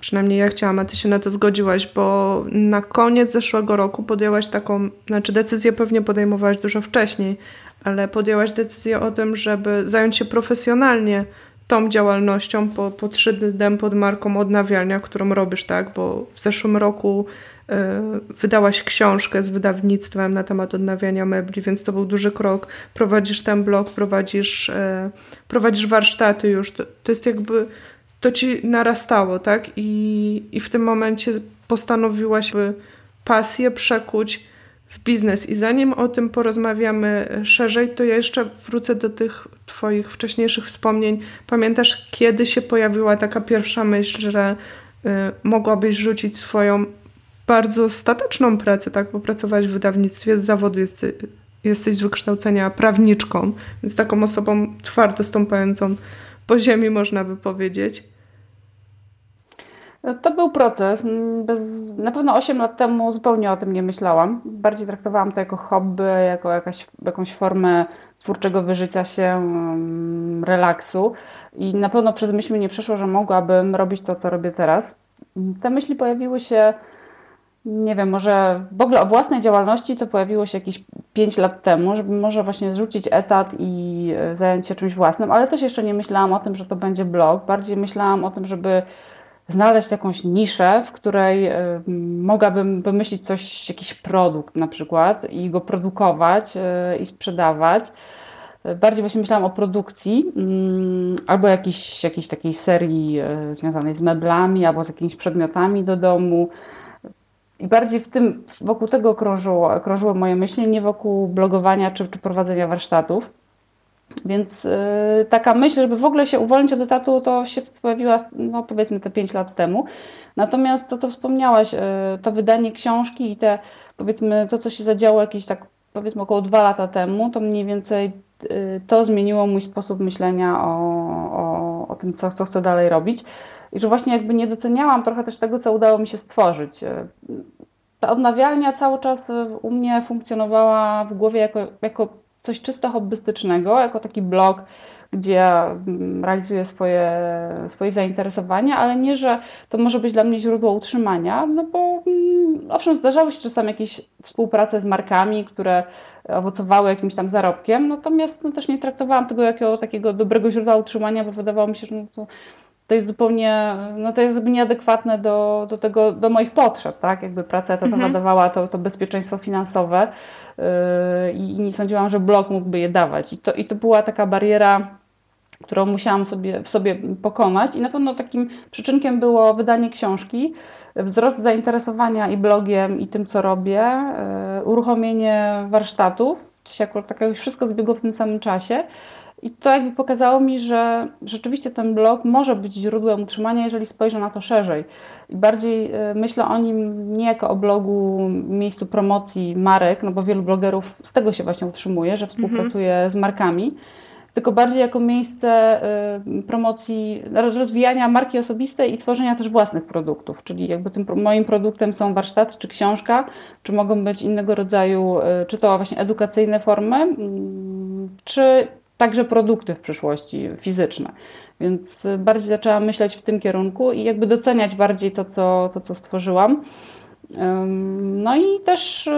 Przynajmniej ja chciałam, a ty się na to zgodziłaś, bo na koniec zeszłego roku podjęłaś taką, znaczy decyzję pewnie podejmowałaś dużo wcześniej, ale podjęłaś decyzję o tym, żeby zająć się profesjonalnie tą działalnością po, pod szyldem, pod marką odnawialnia, którą robisz, tak? Bo w zeszłym roku y, wydałaś książkę z wydawnictwem na temat odnawiania mebli, więc to był duży krok. Prowadzisz ten blog, prowadzisz, y, prowadzisz warsztaty już. To, to jest jakby to ci narastało, tak? I, i w tym momencie postanowiłaś pasję przekuć w biznes. I zanim o tym porozmawiamy szerzej, to ja jeszcze wrócę do tych Twoich wcześniejszych wspomnień. Pamiętasz, kiedy się pojawiła taka pierwsza myśl, że y, mogłabyś rzucić swoją bardzo stateczną pracę, tak? Bo pracować w wydawnictwie z zawodu jest, jesteś z wykształcenia prawniczką, więc taką osobą twardo stąpającą po ziemi, można by powiedzieć. No, to był proces. Bez, na pewno 8 lat temu zupełnie o tym nie myślałam. Bardziej traktowałam to jako hobby, jako jakaś, jakąś formę twórczego wyżycia się, mm, relaksu. I na pewno przez myśl mi nie przeszło, że mogłabym robić to, co robię teraz. Te myśli pojawiły się nie wiem, może w ogóle o własnej działalności to pojawiło się jakieś 5 lat temu, żeby może właśnie zrzucić etat i e, zająć się czymś własnym, ale też jeszcze nie myślałam o tym, że to będzie blog. Bardziej myślałam o tym, żeby znaleźć jakąś niszę, w której e, mogłabym wymyślić coś, jakiś produkt na przykład i go produkować e, i sprzedawać. Bardziej właśnie myślałam o produkcji mm, albo jakiejś, jakiejś takiej serii związanej z meblami albo z jakimiś przedmiotami do domu i bardziej w tym, wokół tego krążyło, krążyło moje myśli, nie wokół blogowania czy, czy prowadzenia warsztatów. Więc yy, taka myśl, żeby w ogóle się uwolnić od etatu, to się pojawiła, no powiedzmy, te 5 lat temu. Natomiast to, co wspomniałaś, yy, to wydanie książki i te, powiedzmy, to, co się zadziało jakieś tak, powiedzmy, około 2 lata temu, to mniej więcej yy, to zmieniło mój sposób myślenia o, o, o tym, co, co chcę dalej robić i że właśnie jakby nie doceniałam trochę też tego, co udało mi się stworzyć. Ta odnawialnia cały czas u mnie funkcjonowała w głowie jako, jako coś czysto hobbystycznego, jako taki blog, gdzie mm, realizuję swoje, swoje zainteresowania, ale nie, że to może być dla mnie źródło utrzymania, no bo mm, owszem, zdarzały się czasami jakieś współprace z markami, które owocowały jakimś tam zarobkiem, natomiast no, też nie traktowałam tego jako takiego dobrego źródła utrzymania, bo wydawało mi się, że no, to to jest zupełnie, no to jest jakby nieadekwatne do, do tego, do moich potrzeb, tak? Jakby praca etatowa mhm. dawała to, to bezpieczeństwo finansowe yy, i nie sądziłam, że blog mógłby je dawać. I to, I to była taka bariera, którą musiałam sobie, w sobie pokonać i na pewno takim przyczynkiem było wydanie książki, wzrost zainteresowania i blogiem i tym, co robię, yy, uruchomienie warsztatów, to się akurat tak wszystko zbiegło w tym samym czasie i to jakby pokazało mi, że rzeczywiście ten blog może być źródłem utrzymania, jeżeli spojrzę na to szerzej. I bardziej e, myślę o nim nie jako o blogu, miejscu promocji marek, no bo wielu blogerów z tego się właśnie utrzymuje, że współpracuje mhm. z markami, tylko bardziej jako miejsce e, promocji, rozwijania marki osobistej i tworzenia też własnych produktów. Czyli jakby tym moim produktem są warsztaty czy książka, czy mogą być innego rodzaju, e, czy to właśnie edukacyjne formy, mm, czy także produkty w przyszłości fizyczne. Więc bardziej zaczęłam myśleć w tym kierunku i jakby doceniać bardziej to, co, to, co stworzyłam. No i też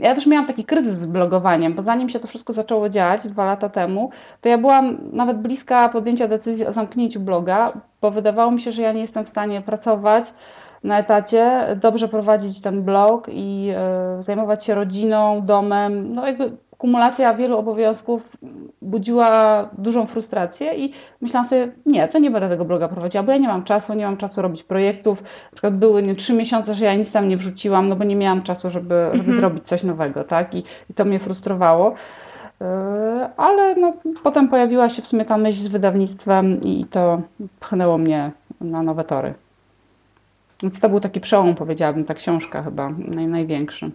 ja też miałam taki kryzys z blogowaniem, bo zanim się to wszystko zaczęło działać dwa lata temu, to ja byłam nawet bliska podjęcia decyzji o zamknięciu bloga, bo wydawało mi się, że ja nie jestem w stanie pracować na etacie, dobrze prowadzić ten blog i e, zajmować się rodziną, domem. No jakby kumulacja wielu obowiązków budziła dużą frustrację i myślałam sobie, nie, to nie będę tego bloga prowadziła, bo ja nie mam czasu, nie mam czasu robić projektów. Na przykład były nie, trzy miesiące, że ja nic tam nie wrzuciłam, no bo nie miałam czasu, żeby, żeby mhm. zrobić coś nowego, tak? I, I to mnie frustrowało. Yy, ale no, potem pojawiła się w sumie ta myśl z wydawnictwem i to pchnęło mnie na nowe tory. Więc to był taki przełom, powiedziałabym, ta książka chyba naj, największy.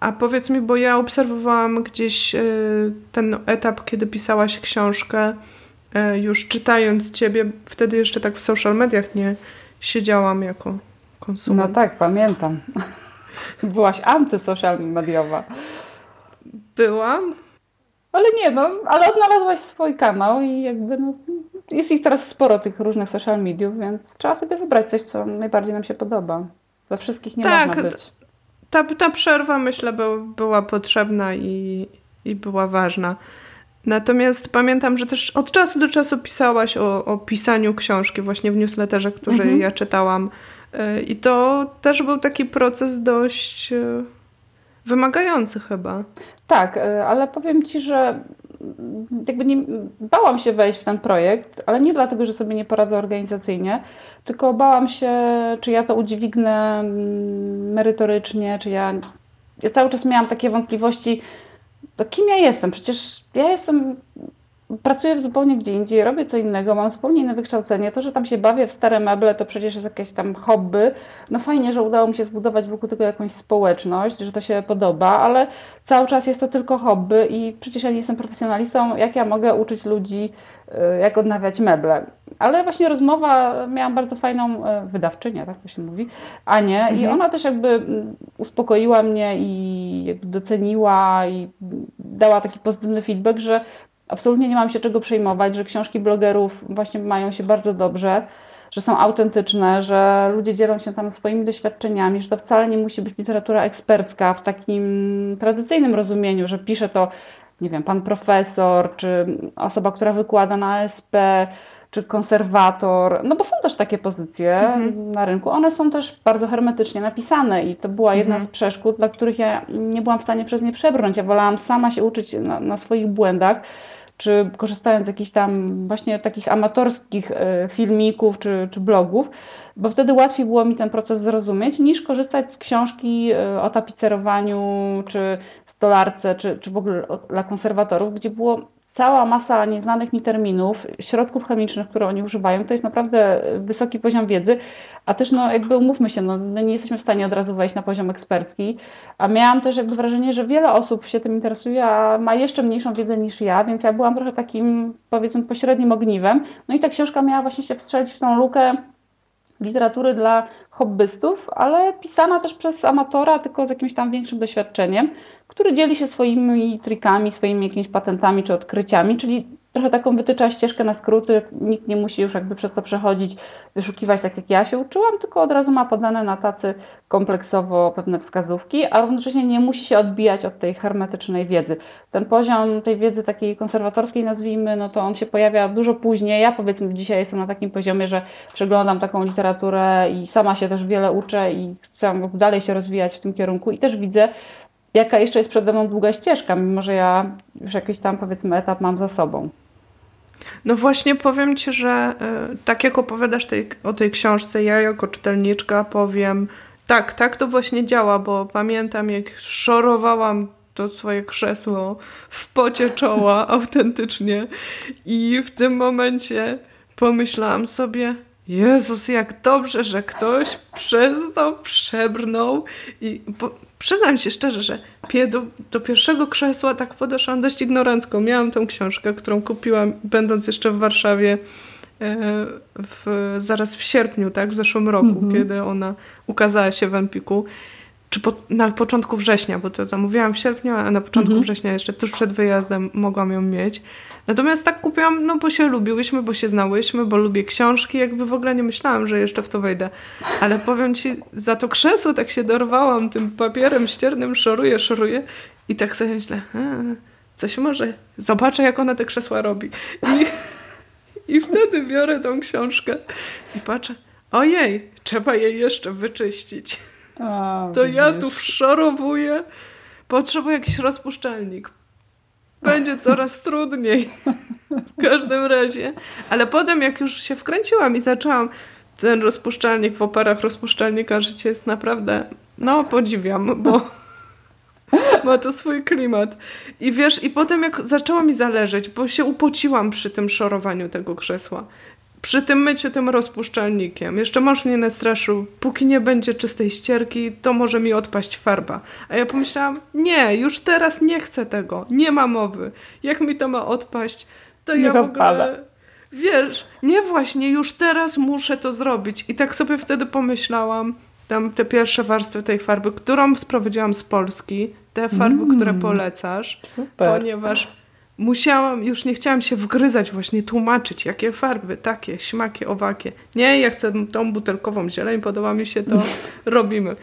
A powiedz mi, bo ja obserwowałam gdzieś e, ten etap, kiedy pisałaś książkę, e, już czytając ciebie, wtedy jeszcze tak w social mediach nie siedziałam jako konsument. No tak, pamiętam. (laughs) Byłaś antysocial mediowa. Byłam? Ale nie, no, ale odnalazłaś swój kanał i jakby no, jest ich teraz sporo tych różnych social mediów, więc trzeba sobie wybrać coś, co najbardziej nam się podoba. We wszystkich nie tak, można być ta, ta przerwa myślę by, była potrzebna i, i była ważna. Natomiast pamiętam, że też od czasu do czasu pisałaś o, o pisaniu książki właśnie w newsletterze, który mhm. ja czytałam. Y, I to też był taki proces dość y, wymagający chyba. Tak, y, ale powiem Ci, że jakby nie, bałam się wejść w ten projekt, ale nie dlatego, że sobie nie poradzę organizacyjnie, tylko bałam się, czy ja to udźwignę mm, merytorycznie, czy ja. Ja cały czas miałam takie wątpliwości, to kim ja jestem? Przecież ja jestem pracuję w zupełnie gdzie indziej, robię co innego, mam zupełnie inne wykształcenie. To, że tam się bawię w stare meble, to przecież jest jakieś tam hobby. No fajnie, że udało mi się zbudować wokół tego jakąś społeczność, że to się podoba, ale cały czas jest to tylko hobby i przecież ja nie jestem profesjonalistą. Jak ja mogę uczyć ludzi, y, jak odnawiać meble? Ale właśnie rozmowa, miałam bardzo fajną y, wydawczynię, tak to się mówi, Anię, mhm. i ona też jakby uspokoiła mnie i jakby doceniła i dała taki pozytywny feedback, że absolutnie nie mam się czego przejmować, że książki blogerów właśnie mają się bardzo dobrze, że są autentyczne, że ludzie dzielą się tam swoimi doświadczeniami, że to wcale nie musi być literatura ekspercka w takim tradycyjnym rozumieniu, że pisze to, nie wiem, pan profesor, czy osoba, która wykłada na ASP, czy konserwator, no bo są też takie pozycje mhm. na rynku. One są też bardzo hermetycznie napisane i to była jedna mhm. z przeszkód, dla których ja nie byłam w stanie przez nie przebrnąć. Ja wolałam sama się uczyć na, na swoich błędach, czy korzystając z jakichś tam właśnie takich amatorskich e, filmików czy, czy blogów, bo wtedy łatwiej było mi ten proces zrozumieć, niż korzystać z książki e, o tapicerowaniu, czy stolarce, czy, czy w ogóle dla konserwatorów, gdzie było cała masa nieznanych mi terminów, środków chemicznych, które oni używają, to jest naprawdę wysoki poziom wiedzy, a też no jakby umówmy się, no, nie jesteśmy w stanie od razu wejść na poziom ekspercki, a miałam też jakby wrażenie, że wiele osób się tym interesuje, a ma jeszcze mniejszą wiedzę niż ja, więc ja byłam trochę takim powiedzmy pośrednim ogniwem, no i ta książka miała właśnie się wstrzelić w tą lukę literatury dla hobbystów, ale pisana też przez amatora, tylko z jakimś tam większym doświadczeniem który dzieli się swoimi trikami, swoimi jakimiś patentami czy odkryciami, czyli trochę taką wytycza ścieżkę na skróty, nikt nie musi już jakby przez to przechodzić, wyszukiwać tak jak ja się uczyłam, tylko od razu ma podane na tacy kompleksowo pewne wskazówki, a równocześnie nie musi się odbijać od tej hermetycznej wiedzy. Ten poziom tej wiedzy takiej konserwatorskiej nazwijmy, no to on się pojawia dużo później. Ja powiedzmy dzisiaj jestem na takim poziomie, że przeglądam taką literaturę i sama się też wiele uczę i chcę dalej się rozwijać w tym kierunku i też widzę, jaka jeszcze jest przede mną długa ścieżka, mimo że ja już jakiś tam powiedzmy etap mam za sobą. No właśnie powiem Ci, że y, tak jak opowiadasz tej, o tej książce, ja jako czytelniczka powiem, tak, tak to właśnie działa, bo pamiętam jak szorowałam to swoje krzesło w pocie czoła (laughs) autentycznie i w tym momencie pomyślałam sobie, Jezus, jak dobrze, że ktoś przez to przebrnął i po, przyznam się szczerze, że do, do pierwszego krzesła tak podeszłam dość ignorancko. Miałam tą książkę, którą kupiłam będąc jeszcze w Warszawie e, w, zaraz w sierpniu, tak, w zeszłym roku, -hmm. kiedy ona ukazała się w Empiku. Czy po, na początku września, bo to zamówiłam w sierpniu, a na początku -hmm. września jeszcze tuż przed wyjazdem mogłam ją mieć. Natomiast tak kupiłam, no bo się lubiłyśmy, bo się znałyśmy, bo lubię książki, jakby w ogóle nie myślałam, że jeszcze w to wejdę. Ale powiem ci, za to krzesło tak się dorwałam tym papierem ściernym, szoruję, szoruję i tak sobie myślę, coś może, zobaczę jak ona te krzesła robi. I, I wtedy biorę tą książkę i patrzę, ojej, trzeba jej jeszcze wyczyścić. O, to widzisz. ja tu wszorowuję, potrzebuję jakiś rozpuszczalnik będzie coraz trudniej. W każdym razie. Ale potem, jak już się wkręciłam i zaczęłam ten rozpuszczalnik w oparach rozpuszczalnika, życie jest naprawdę, no podziwiam, bo (laughs) ma to swój klimat. I wiesz, i potem jak zaczęło mi zależeć, bo się upociłam przy tym szorowaniu tego krzesła przy tym myciu tym rozpuszczalnikiem. Jeszcze mąż mnie nastraszył, póki nie będzie czystej ścierki, to może mi odpaść farba. A ja pomyślałam, nie, już teraz nie chcę tego, nie ma mowy. Jak mi to ma odpaść, to nie ja w ogóle... Wiesz, nie właśnie, już teraz muszę to zrobić. I tak sobie wtedy pomyślałam, tam te pierwsze warstwy tej farby, którą sprowadziłam z Polski, te farby, mm, które polecasz, super. ponieważ musiałam, już nie chciałam się wgryzać, właśnie tłumaczyć, jakie farby, takie, śmakie, owakie. Nie, ja chcę tą butelkową zieleń, podoba mi się to, (laughs) robimy.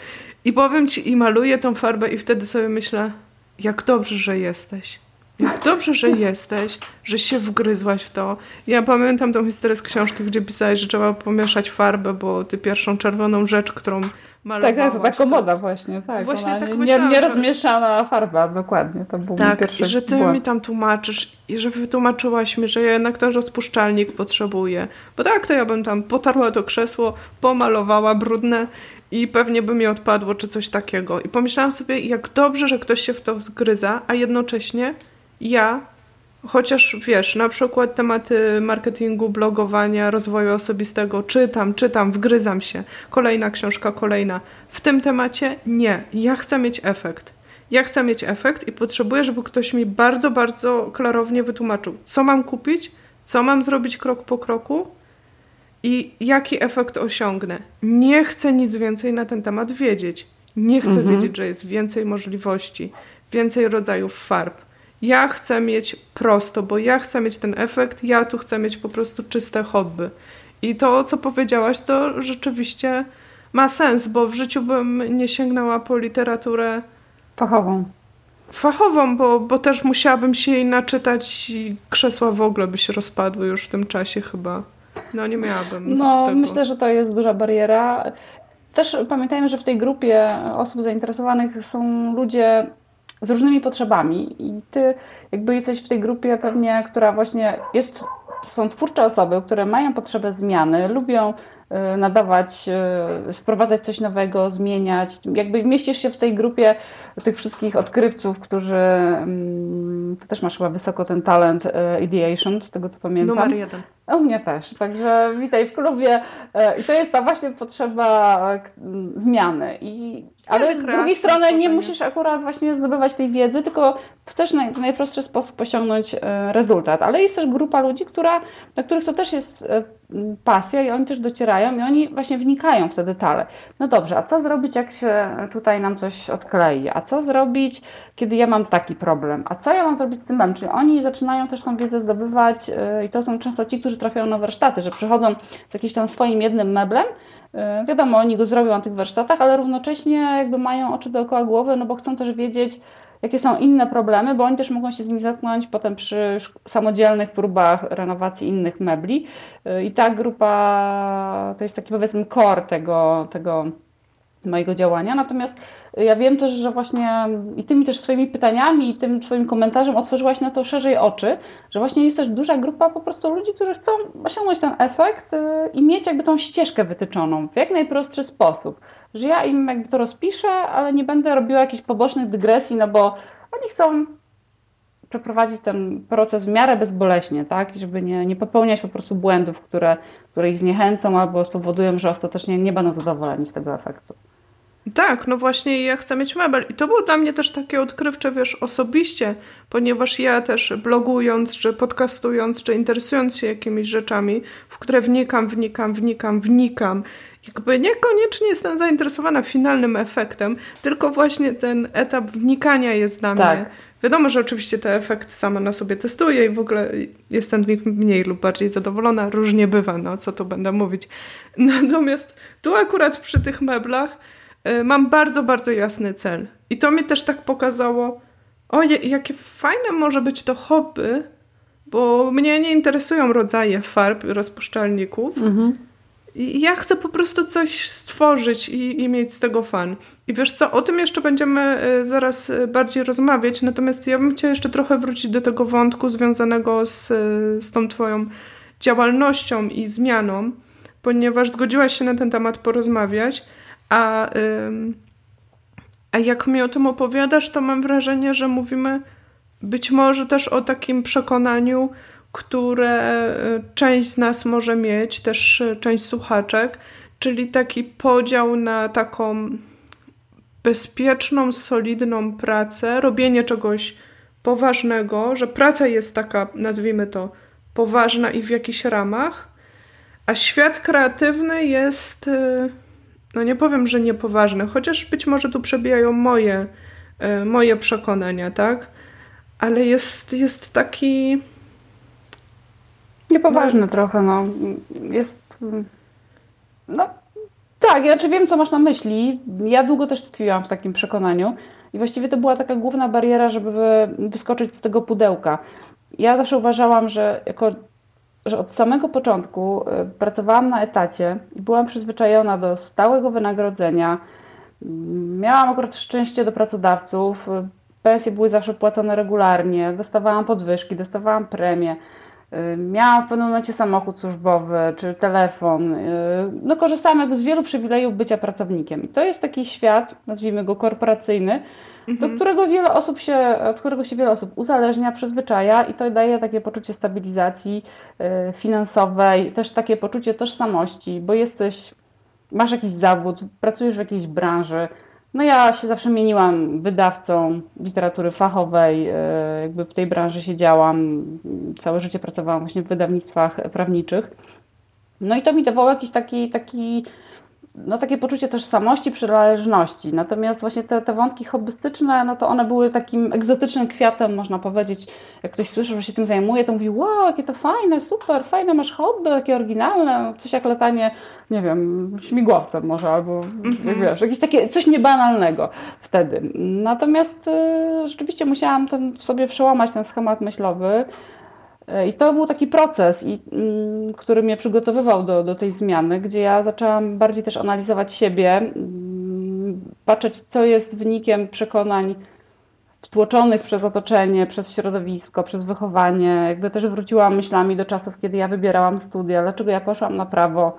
I powiem ci, i maluję tą farbę i wtedy sobie myślę, jak dobrze, że jesteś. Jak dobrze, że jesteś, że się wgryzłaś w to. Ja pamiętam tą historię z książki, gdzie pisałeś, że trzeba pomieszać farbę, bo ty pierwszą czerwoną rzecz, którą malowałaś... Tak, tak, to taka moda właśnie, tak. Właśnie tak nie, nie rozmieszana farba, dokładnie, to był tak, pierwszy i że ty błąd. mi tam tłumaczysz i że wytłumaczyłaś mi, że ja jednak ten rozpuszczalnik potrzebuję. Bo tak, to ja bym tam potarła to krzesło, pomalowała brudne i pewnie by mi odpadło, czy coś takiego. I pomyślałam sobie, jak dobrze, że ktoś się w to wzgryza, a jednocześnie ja, chociaż wiesz, na przykład tematy marketingu, blogowania, rozwoju osobistego, czytam, czytam, wgryzam się, kolejna książka, kolejna. W tym temacie nie. Ja chcę mieć efekt. Ja chcę mieć efekt i potrzebuję, żeby ktoś mi bardzo, bardzo klarownie wytłumaczył, co mam kupić, co mam zrobić krok po kroku i jaki efekt osiągnę. Nie chcę nic więcej na ten temat wiedzieć. Nie chcę mhm. wiedzieć, że jest więcej możliwości, więcej rodzajów farb ja chcę mieć prosto, bo ja chcę mieć ten efekt, ja tu chcę mieć po prostu czyste hobby. I to, co powiedziałaś, to rzeczywiście ma sens, bo w życiu bym nie sięgnęła po literaturę fachową. Fachową, bo, bo też musiałabym się jej naczytać i krzesła w ogóle by się rozpadły już w tym czasie chyba. No nie miałabym. No tego. myślę, że to jest duża bariera. Też pamiętajmy, że w tej grupie osób zainteresowanych są ludzie z różnymi potrzebami i ty jakby jesteś w tej grupie pewnie, która właśnie jest, są twórcze osoby, które mają potrzebę zmiany, lubią y, nadawać, y, wprowadzać coś nowego, zmieniać. Jakby mieścisz się w tej grupie tych wszystkich odkrywców, którzy. Mm, ty też masz chyba wysoko ten talent y, ideation, z tego co pamiętam. Numer jeden. U mnie też, także witaj w klubie. E, I to jest ta właśnie potrzeba e, zmiany. I, ale z drugiej strony nie musisz akurat właśnie zdobywać tej wiedzy, tylko chcesz w najprostszy sposób osiągnąć e, rezultat. Ale jest też grupa ludzi, która, dla których to też jest pasja i oni też docierają i oni właśnie wnikają w te detale. No dobrze, a co zrobić, jak się tutaj nam coś odklei? A co zrobić, kiedy ja mam taki problem? A co ja mam zrobić z tym memem? Czyli oni zaczynają też tą wiedzę zdobywać i to są często ci, którzy trafiają na warsztaty, że przychodzą z jakimś tam swoim jednym meblem, y, Wiadomo, oni go zrobią na tych warsztatach, ale równocześnie jakby mają oczy dookoła głowy, no bo chcą też wiedzieć, jakie są inne problemy, bo oni też mogą się z nimi zetknąć potem przy samodzielnych próbach renowacji innych mebli. Y, I ta grupa to jest taki powiedzmy core tego, tego mojego działania. Natomiast ja wiem też, że właśnie i tymi też swoimi pytaniami i tym swoim komentarzem otworzyłaś na to szerzej oczy, że właśnie jest też duża grupa po prostu ludzi, którzy chcą osiągnąć ten efekt y, i mieć jakby tą ścieżkę wytyczoną w jak najprostszy sposób. Że ja im jakby to rozpiszę, ale nie będę robiła jakichś pobocznych dygresji, no bo oni chcą przeprowadzić ten proces w miarę bezboleśnie, tak? żeby nie, nie popełniać po prostu błędów, które, które ich zniechęcą albo spowodują, że ostatecznie nie będą zadowoleni z tego efektu. Tak, no właśnie ja chcę mieć mebel. I to było dla mnie też takie odkrywcze, wiesz, osobiście, ponieważ ja też blogując, czy podcastując, czy interesując się jakimiś rzeczami, w które wnikam, wnikam, wnikam, wnikam, jakby niekoniecznie jestem zainteresowana finalnym efektem, tylko właśnie ten etap wnikania jest dla tak. mnie. Wiadomo, że oczywiście te efekty sama na sobie testuję i w ogóle jestem z nich mniej lub bardziej zadowolona. Różnie bywa, no co tu będę mówić. (laughs) Natomiast tu akurat przy tych meblach mam bardzo, bardzo jasny cel. I to mi też tak pokazało, o jakie fajne może być to hobby, bo mnie nie interesują rodzaje farb, rozpuszczalników. Mhm. I ja chcę po prostu coś stworzyć i, i, mieć z tego fan. I wiesz co, o tym jeszcze będziemy y, zaraz y, bardziej rozmawiać, natomiast ja bym chciała jeszcze trochę wrócić do tego wątku związanego z, z tą twoją działalnością i zmianą, ponieważ zgodziłaś się na ten temat porozmawiać. A, a jak mi o tym opowiadasz, to mam wrażenie, że mówimy być może też o takim przekonaniu, które y, część z nas może mieć, też y, część słuchaczek, czyli taki podział na taką bezpieczną, solidną pracę, robienie czegoś poważnego, że praca jest taka, nazwijmy to, poważna i w jakichś ramach, a świat kreatywny jest y, no nie powiem, że niepoważne, chociaż być może tu przebijają moje, e, moje przekonania, tak? Ale jest, jest taki. Niepoważny no. trochę, no. Jest. No, tak, ja czy wiem, co masz na myśli. Ja długo też tkwiłam w takim przekonaniu i właściwie to była taka główna bariera, żeby wyskoczyć z tego pudełka. Ja zawsze uważałam, że jako że od samego początku y, pracowałam na etacie i byłam przyzwyczajona do stałego wynagrodzenia. Miałam akurat szczęście do pracodawców, y, pensje były zawsze płacone regularnie, dostawałam podwyżki, dostawałam premie. Y, miałam w pewnym momencie samochód służbowy czy telefon. No, korzystałam jakby z wielu przywilejów bycia pracownikiem. I to jest taki świat, nazwijmy go korporacyjny. Do którego wiele osób się, od którego się wiele osób uzależnia, przyzwyczaja i to daje takie poczucie stabilizacji y, finansowej, też takie poczucie tożsamości, bo jesteś, masz jakiś zawód, pracujesz w jakiejś branży. No ja się zawsze mieniłam wydawcą literatury fachowej, y, jakby w tej branży siedziałam, całe życie pracowałam właśnie w wydawnictwach prawniczych. No i to mi dawało jakiś taki, taki no, takie poczucie tożsamości, przynależności. Natomiast właśnie te, te wątki hobbystyczne, no to one były takim egzotycznym kwiatem, można powiedzieć. Jak ktoś słyszy, że się tym zajmuje, to mówi, wow, jakie to fajne, super, fajne masz hobby, takie oryginalne, coś jak latanie, nie wiem, śmigłowcem może, albo mhm. wiesz, jakieś takie, coś niebanalnego wtedy. Natomiast y, rzeczywiście musiałam ten, sobie przełamać ten schemat myślowy, i to był taki proces, i, mm, który mnie przygotowywał do, do tej zmiany, gdzie ja zaczęłam bardziej też analizować siebie, mm, patrzeć, co jest wynikiem przekonań wtłoczonych przez otoczenie, przez środowisko, przez wychowanie. Jakby też wróciłam myślami do czasów, kiedy ja wybierałam studia, dlaczego ja poszłam na prawo.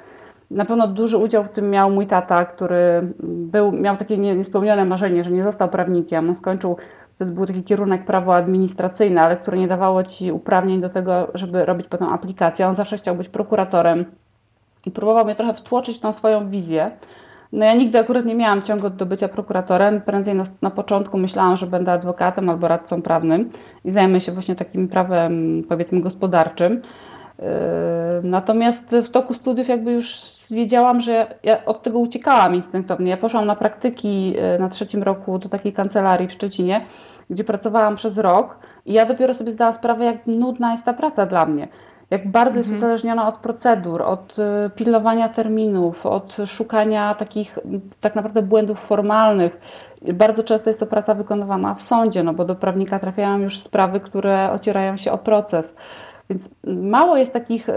Na pewno duży udział w tym miał mój tata, który był, miał takie niespełnione marzenie, że nie został prawnikiem. On skończył Wtedy był taki kierunek prawo administracyjne, ale które nie dawało ci uprawnień do tego, żeby robić potem aplikację. On zawsze chciał być prokuratorem i próbował mnie trochę wtłoczyć w tą swoją wizję. No ja nigdy akurat nie miałam ciągu do bycia prokuratorem. Prędzej na, na początku myślałam, że będę adwokatem albo radcą prawnym i zajmę się właśnie takim prawem, powiedzmy, gospodarczym. Yy, natomiast w toku studiów jakby już wiedziałam, że ja od tego uciekałam instynktownie. Ja poszłam na praktyki yy, na trzecim roku do takiej kancelarii w Szczecinie, gdzie pracowałam przez rok i ja dopiero sobie zdałam sprawę, jak nudna jest ta praca dla mnie. Jak bardzo mhm. jest uzależniona od procedur, od yy, pilnowania terminów, od szukania takich tak naprawdę błędów formalnych. Bardzo często jest to praca wykonywana w sądzie, no bo do prawnika trafiają już sprawy, które ocierają się o proces. Więc mało jest takich, y,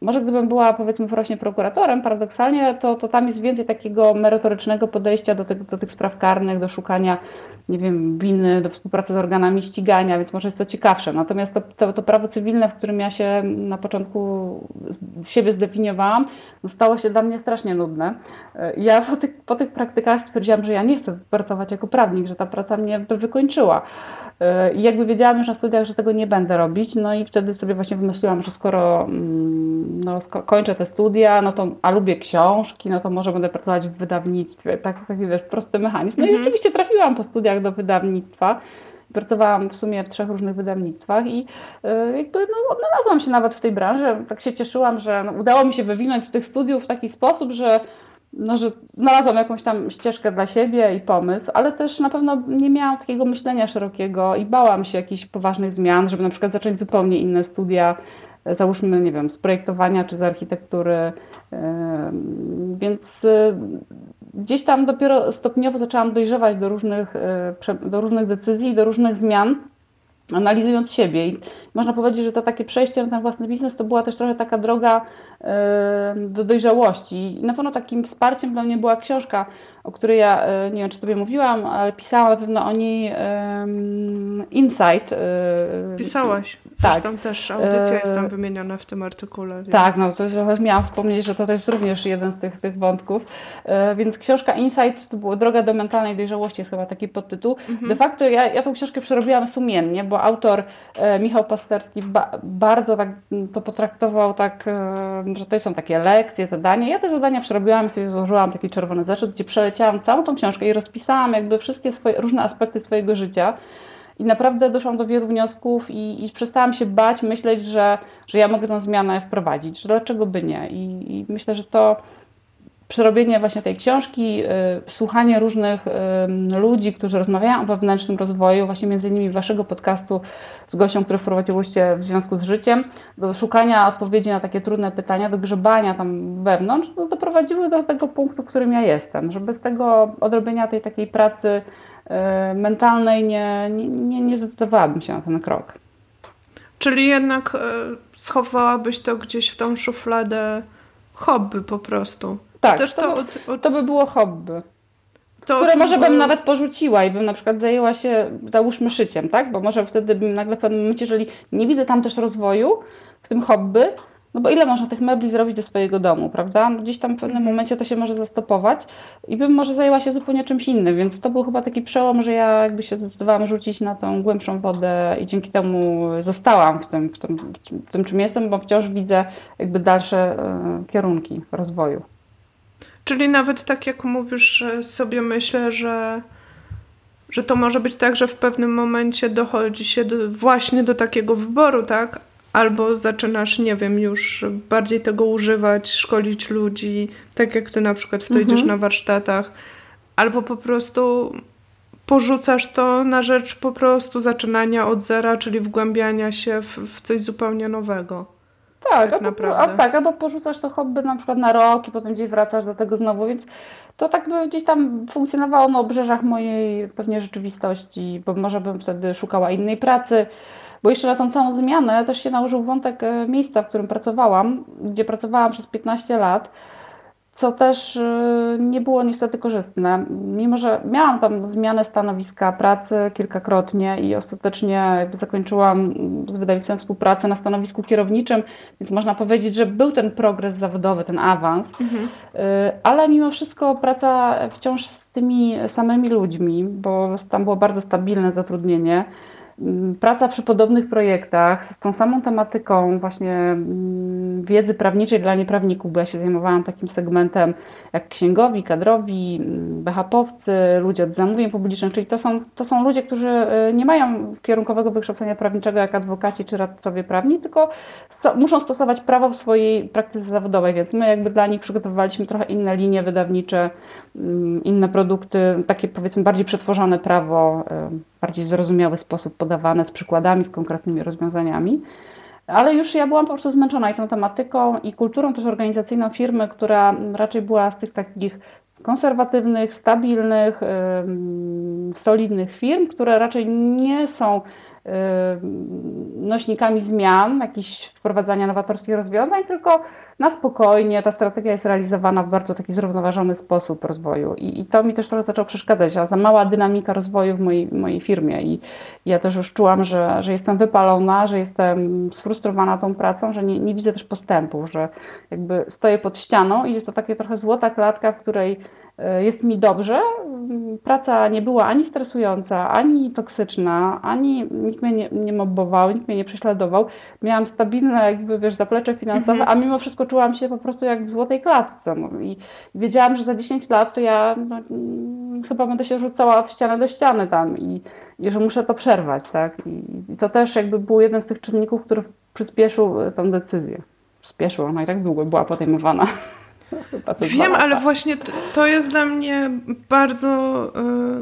może gdybym była powiedzmy właśnie prokuratorem, paradoksalnie, to, to tam jest więcej takiego merytorycznego podejścia do, tego, do tych spraw karnych, do szukania nie wiem, winy, do współpracy z organami ścigania, więc może jest to ciekawsze. Natomiast to, to, to prawo cywilne, w którym ja się na początku z siebie zdefiniowałam, no stało się dla mnie strasznie nudne. Ja po tych, po tych praktykach stwierdziłam, że ja nie chcę pracować jako prawnik, że ta praca mnie by wykończyła. I jakby wiedziałam już na studiach, że tego nie będę robić, no i wtedy sobie właśnie wymyśliłam, że skoro mm, no, kończę te studia, no to, a lubię książki, no to może będę pracować w wydawnictwie. Tak, taki wiesz, prosty mechanizm. No i mhm. rzeczywiście trafiłam po studiach do wydawnictwa. Pracowałam w sumie w trzech różnych wydawnictwach i e, jakby no, odnalazłam się nawet w tej branży. Tak się cieszyłam, że no, udało mi się wywinąć z tych studiów w taki sposób, że, no, że znalazłam jakąś tam ścieżkę dla siebie i pomysł, ale też na pewno nie miałam takiego myślenia szerokiego i bałam się jakichś poważnych zmian, żeby na przykład zacząć zupełnie inne studia, e, załóżmy, nie wiem, z projektowania czy z architektury. Więc e, gdzieś tam dopiero stopniowo zaczęłam dojrzewać do różnych, e, do różnych decyzji, do różnych zmian, analizując siebie. I można powiedzieć, że to takie przejście na ten własny biznes to była też trochę taka droga do dojrzałości. I na pewno takim wsparciem dla mnie była książka o której ja e, nie wiem, czy tobie mówiłam, ale pisałam na pewno o niej um, Insight. E, Pisałaś. Zresztą tak. też audycja jest tam e, wymieniona w tym artykule. Więc... Tak, no to miałam wspomnieć, że to też również jeden z tych, tych wątków. Więc książka Insight to była Droga do mentalnej dojrzałości, jest chyba taki podtytuł. Mhm. De facto ja, ja tą książkę przerobiłam sumiennie, bo autor Michał Pasterski ba, bardzo tak to potraktował tak, że to są takie lekcje, zadania. Ja te zadania przerobiłam i sobie złożyłam taki czerwony zeszyt, gdzie przeleciałam całą tą książkę i rozpisałam jakby wszystkie swoje, różne aspekty swojego życia. I naprawdę doszłam do wielu wniosków i, i przestałam się bać, myśleć, że, że ja mogę tę zmianę wprowadzić, że dlaczego by nie. I, i myślę, że to przerobienie właśnie tej książki, y, słuchanie różnych y, ludzi, którzy rozmawiają o wewnętrznym rozwoju, właśnie między innymi waszego podcastu z Gosią, który wprowadziłyście w związku z życiem, do szukania odpowiedzi na takie trudne pytania, do grzebania tam wewnątrz, to doprowadziły do tego punktu, w którym ja jestem, że bez tego odrobienia tej takiej pracy y, mentalnej nie, nie, nie zdecydowałabym się na ten krok. Czyli jednak schowałabyś to gdzieś w tą szufladę hobby po prostu. Tak, to, to, od, od... to by było hobby. To, które może bym nawet porzuciła i bym na przykład zajęła się, załóżmy, szyciem, tak? Bo może wtedy bym nagle w pewnym momencie, jeżeli nie widzę tam też rozwoju w tym hobby, no bo ile można tych mebli zrobić do swojego domu, prawda? Gdzieś tam w pewnym momencie to się może zastopować i bym może zajęła się zupełnie czymś innym, więc to był chyba taki przełom, że ja jakby się zdecydowałam rzucić na tą głębszą wodę i dzięki temu zostałam w tym, w tym, w tym czym jestem, bo wciąż widzę jakby dalsze y, kierunki rozwoju. Czyli nawet tak jak mówisz, sobie myślę, że, że to może być tak, że w pewnym momencie dochodzi się do, właśnie do takiego wyboru, tak? albo zaczynasz, nie wiem, już bardziej tego używać, szkolić ludzi, tak jak ty na przykład w to mhm. idziesz na warsztatach, albo po prostu porzucasz to na rzecz po prostu zaczynania od zera, czyli wgłębiania się w, w coś zupełnie nowego. Tak, tak albo, naprawdę. A, tak, albo porzucasz to hobby na przykład na rok i potem gdzieś wracasz do tego znowu, więc to tak by gdzieś tam funkcjonowało na obrzeżach mojej pewnie rzeczywistości, bo może bym wtedy szukała innej pracy, bo jeszcze na tą całą zmianę też się nałożył wątek e, miejsca, w którym pracowałam, gdzie pracowałam przez 15 lat co też y, nie było niestety korzystne. Mimo, że miałam tam zmianę stanowiska pracy kilkakrotnie i ostatecznie zakończyłam z wydawnictwem współpracę na stanowisku kierowniczym, więc można powiedzieć, że był ten progres zawodowy, ten awans, mhm. Y, ale mimo wszystko praca wciąż z tymi samymi ludźmi, bo tam było bardzo stabilne zatrudnienie. Mm, praca przy podobnych projektach z tą samą tematyką właśnie mm, wiedzy prawniczej dla nieprawników, bo ja się zajmowałam takim segmentem jak księgowi, kadrowi, mm, BHP-owcy, ludzie od zamówień publicznych, czyli to są, to są ludzie, którzy y, nie mają kierunkowego wykształcenia prawniczego jak adwokaci czy radcowie prawni, tylko muszą stosować prawo w swojej praktyce zawodowej, więc my jakby dla nich przygotowywaliśmy trochę inne linie wydawnicze, inne produkty, takie powiedzmy bardziej przetworzone prawo, y, bardziej zrozumiały sposób podawane z przykładami, z konkretnymi rozwiązaniami. Ale już ja byłam po prostu zmęczona i tą tematyką, i kulturą też organizacyjną firmy, która raczej była z tych takich konserwatywnych, stabilnych, solidnych firm, które raczej nie są nośnikami zmian, jakichś wprowadzania nowatorskich rozwiązań, tylko na spokojnie. Ta strategia jest realizowana w bardzo taki zrównoważony sposób rozwoju i, i to mi też trochę zaczęło przeszkadzać, a za mała dynamika rozwoju w mojej, mojej firmie i ja też już czułam, że, że jestem wypalona, że jestem sfrustrowana tą pracą, że nie, nie widzę też postępu, że jakby stoję pod ścianą i jest to takie trochę złota klatka, w której jest mi dobrze. Praca nie była ani stresująca, ani toksyczna, ani nikt mnie nie, nie mobbował, nikt mnie nie prześladował. Miałam stabilne jakby, wiesz, zaplecze finansowe, mhm. a mimo wszystko czułam się po prostu jak w złotej klatce. No. I wiedziałam, że za 10 lat to ja no, mm, chyba będę się rzucała od ściany do ściany tam i, i że muszę to przerwać, tak? I, I to też jakby był jeden z tych czynników, który przyspieszył tę decyzję. Przyspieszył, ona i tak długo była podejmowana. Wiem, ale właśnie to jest dla mnie bardzo.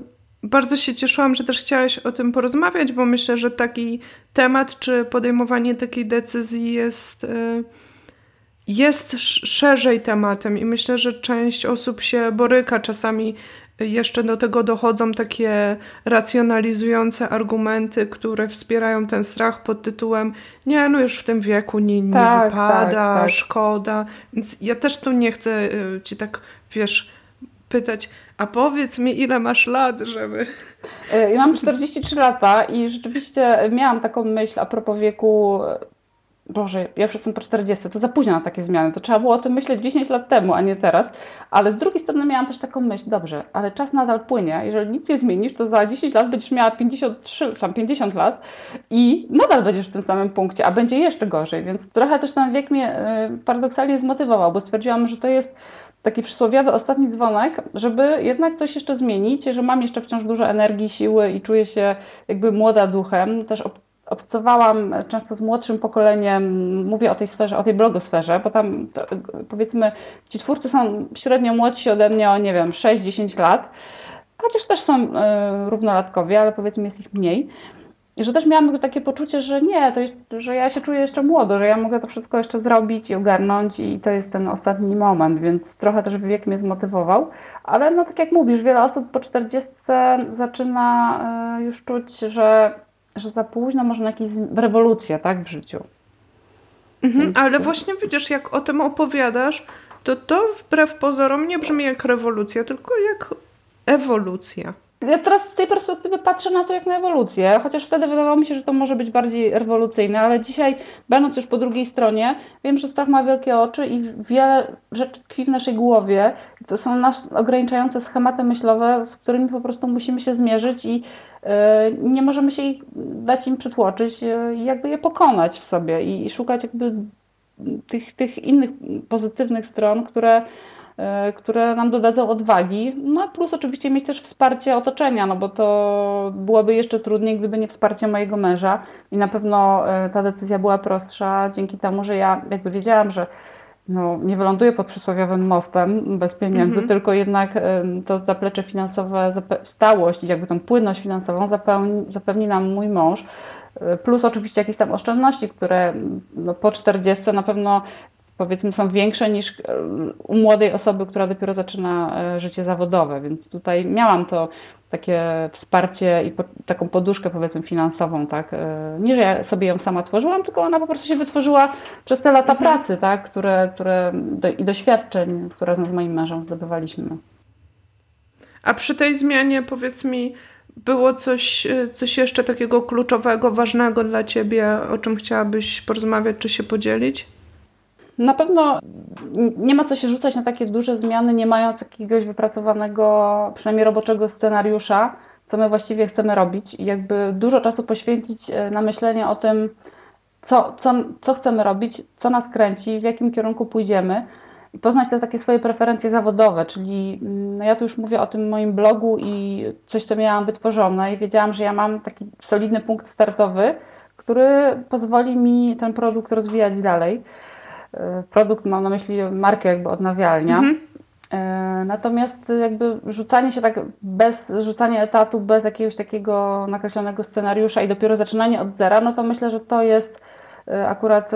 Y, bardzo się cieszyłam, że też chciałaś o tym porozmawiać, bo myślę, że taki temat czy podejmowanie takiej decyzji jest, y, jest szerzej tematem i myślę, że część osób się boryka czasami jeszcze do tego dochodzą takie racjonalizujące argumenty, które wspierają ten strach pod tytułem nie, no już w tym wieku nie, nie tak, wypada, tak, tak. szkoda. Więc ja też tu nie chcę y, ci tak, wiesz, pytać, a powiedz mi, ile masz lat, żeby... Y, ja mam 43 lata i rzeczywiście miałam taką myśl a propos wieku Boże, ja już jestem po 40, to za późno na takie zmiany. To trzeba było o tym myśleć 10 lat temu, a nie teraz. Ale z drugiej strony miałam też taką myśl, dobrze, ale czas nadal płynie. Jeżeli nic nie zmienisz, to za 10 lat będziesz miała 53, tam 50 lat i nadal będziesz w tym samym punkcie, a będzie jeszcze gorzej. Więc trochę też ten wiek mnie y, paradoksalnie zmotywował, bo stwierdziłam, że to jest taki przysłowiowy ostatni dzwonek, żeby jednak coś jeszcze zmienić, że mam jeszcze wciąż dużo energii, siły i czuję się jakby młoda duchem. Też obcowałam często z młodszym pokoleniem, mówię o tej sferze, o tej blogosferze, bo tam to, powiedzmy ci twórcy są średnio młodsi ode mnie o nie wiem 6-10 lat, chociaż też są y, równolatkowie, ale powiedzmy jest ich mniej. I że też miałam takie poczucie, że nie, to że ja się czuję jeszcze młodo, że ja mogę to wszystko jeszcze zrobić i ogarnąć i to jest ten ostatni moment, więc trochę też wiek mnie zmotywował. Ale no tak jak mówisz, wiele osób po 40 zaczyna y, już czuć, że że za późno może na jakieś tak, w życiu. Mhm. Ale właśnie widzisz, jak o tym opowiadasz, to to wbrew pozorom nie brzmi jak rewolucja, tylko jak ewolucja. Ja teraz z tej perspektywy patrzę na to jak na ewolucję, chociaż wtedy wydawało mi się, że to może być bardziej rewolucyjne, ale dzisiaj, będąc już po drugiej stronie, wiem, że strach ma wielkie oczy i wiele rzeczy tkwi w naszej głowie. To są nasze ograniczające schematy myślowe, z którymi po prostu musimy się zmierzyć i nie możemy się ich, dać im przytłoczyć e, i jakby je pokonać w sobie i szukać jakby tych, tych innych pozytywnych stron, które E, które nam dodadzą odwagi, no plus oczywiście mieć też wsparcie otoczenia, no bo to byłoby jeszcze trudniej, gdyby nie wsparcie mojego męża. I na pewno e, ta decyzja była prostsza dzięki temu, że ja jakby wiedziałam, że no, nie wyląduję pod przysłowiowym mostem bez pieniędzy, -hmm. tylko jednak to zaplecze finansowe, stałość i jakby tą płynność finansową zapewni, zapewni nam mój mąż, e, plus oczywiście jakieś tam oszczędności, które no, po 40 na pewno powiedzmy są większe niż e, u młodej osoby, która dopiero zaczyna e, życie zawodowe, więc tutaj miałam to takie wsparcie i po, taką poduszkę powiedzmy finansową, tak. E, nie, że ja sobie ją sama tworzyłam, tylko ona po prostu się wytworzyła przez te lata mhm. pracy, tak, które, które do, i doświadczeń, które z moim mężem zdobywaliśmy. A przy tej zmianie powiedz mi, było coś, coś jeszcze takiego kluczowego, ważnego dla Ciebie, o czym chciałabyś porozmawiać czy się podzielić? Na pewno nie ma co się rzucać na takie duże zmiany, nie mając jakiegoś wypracowanego, przynajmniej roboczego scenariusza, co my właściwie chcemy robić i jakby dużo czasu poświęcić e, na myślenie o tym, co, co, co chcemy robić, co nas kręci, w jakim kierunku pójdziemy i poznać te takie swoje preferencje zawodowe, czyli no ja tu już mówię o tym moim blogu i coś, co miałam wytworzone i wiedziałam, że ja mam taki solidny punkt startowy, który pozwoli mi ten produkt rozwijać dalej. E, produkt, mam na myśli markę jakby odnawialnia. Mhm. E, natomiast jakby rzucanie się tak bez rzucania etatu, bez jakiegoś takiego nakreślonego scenariusza i dopiero zaczynanie od zera, no to myślę, że to jest e, akurat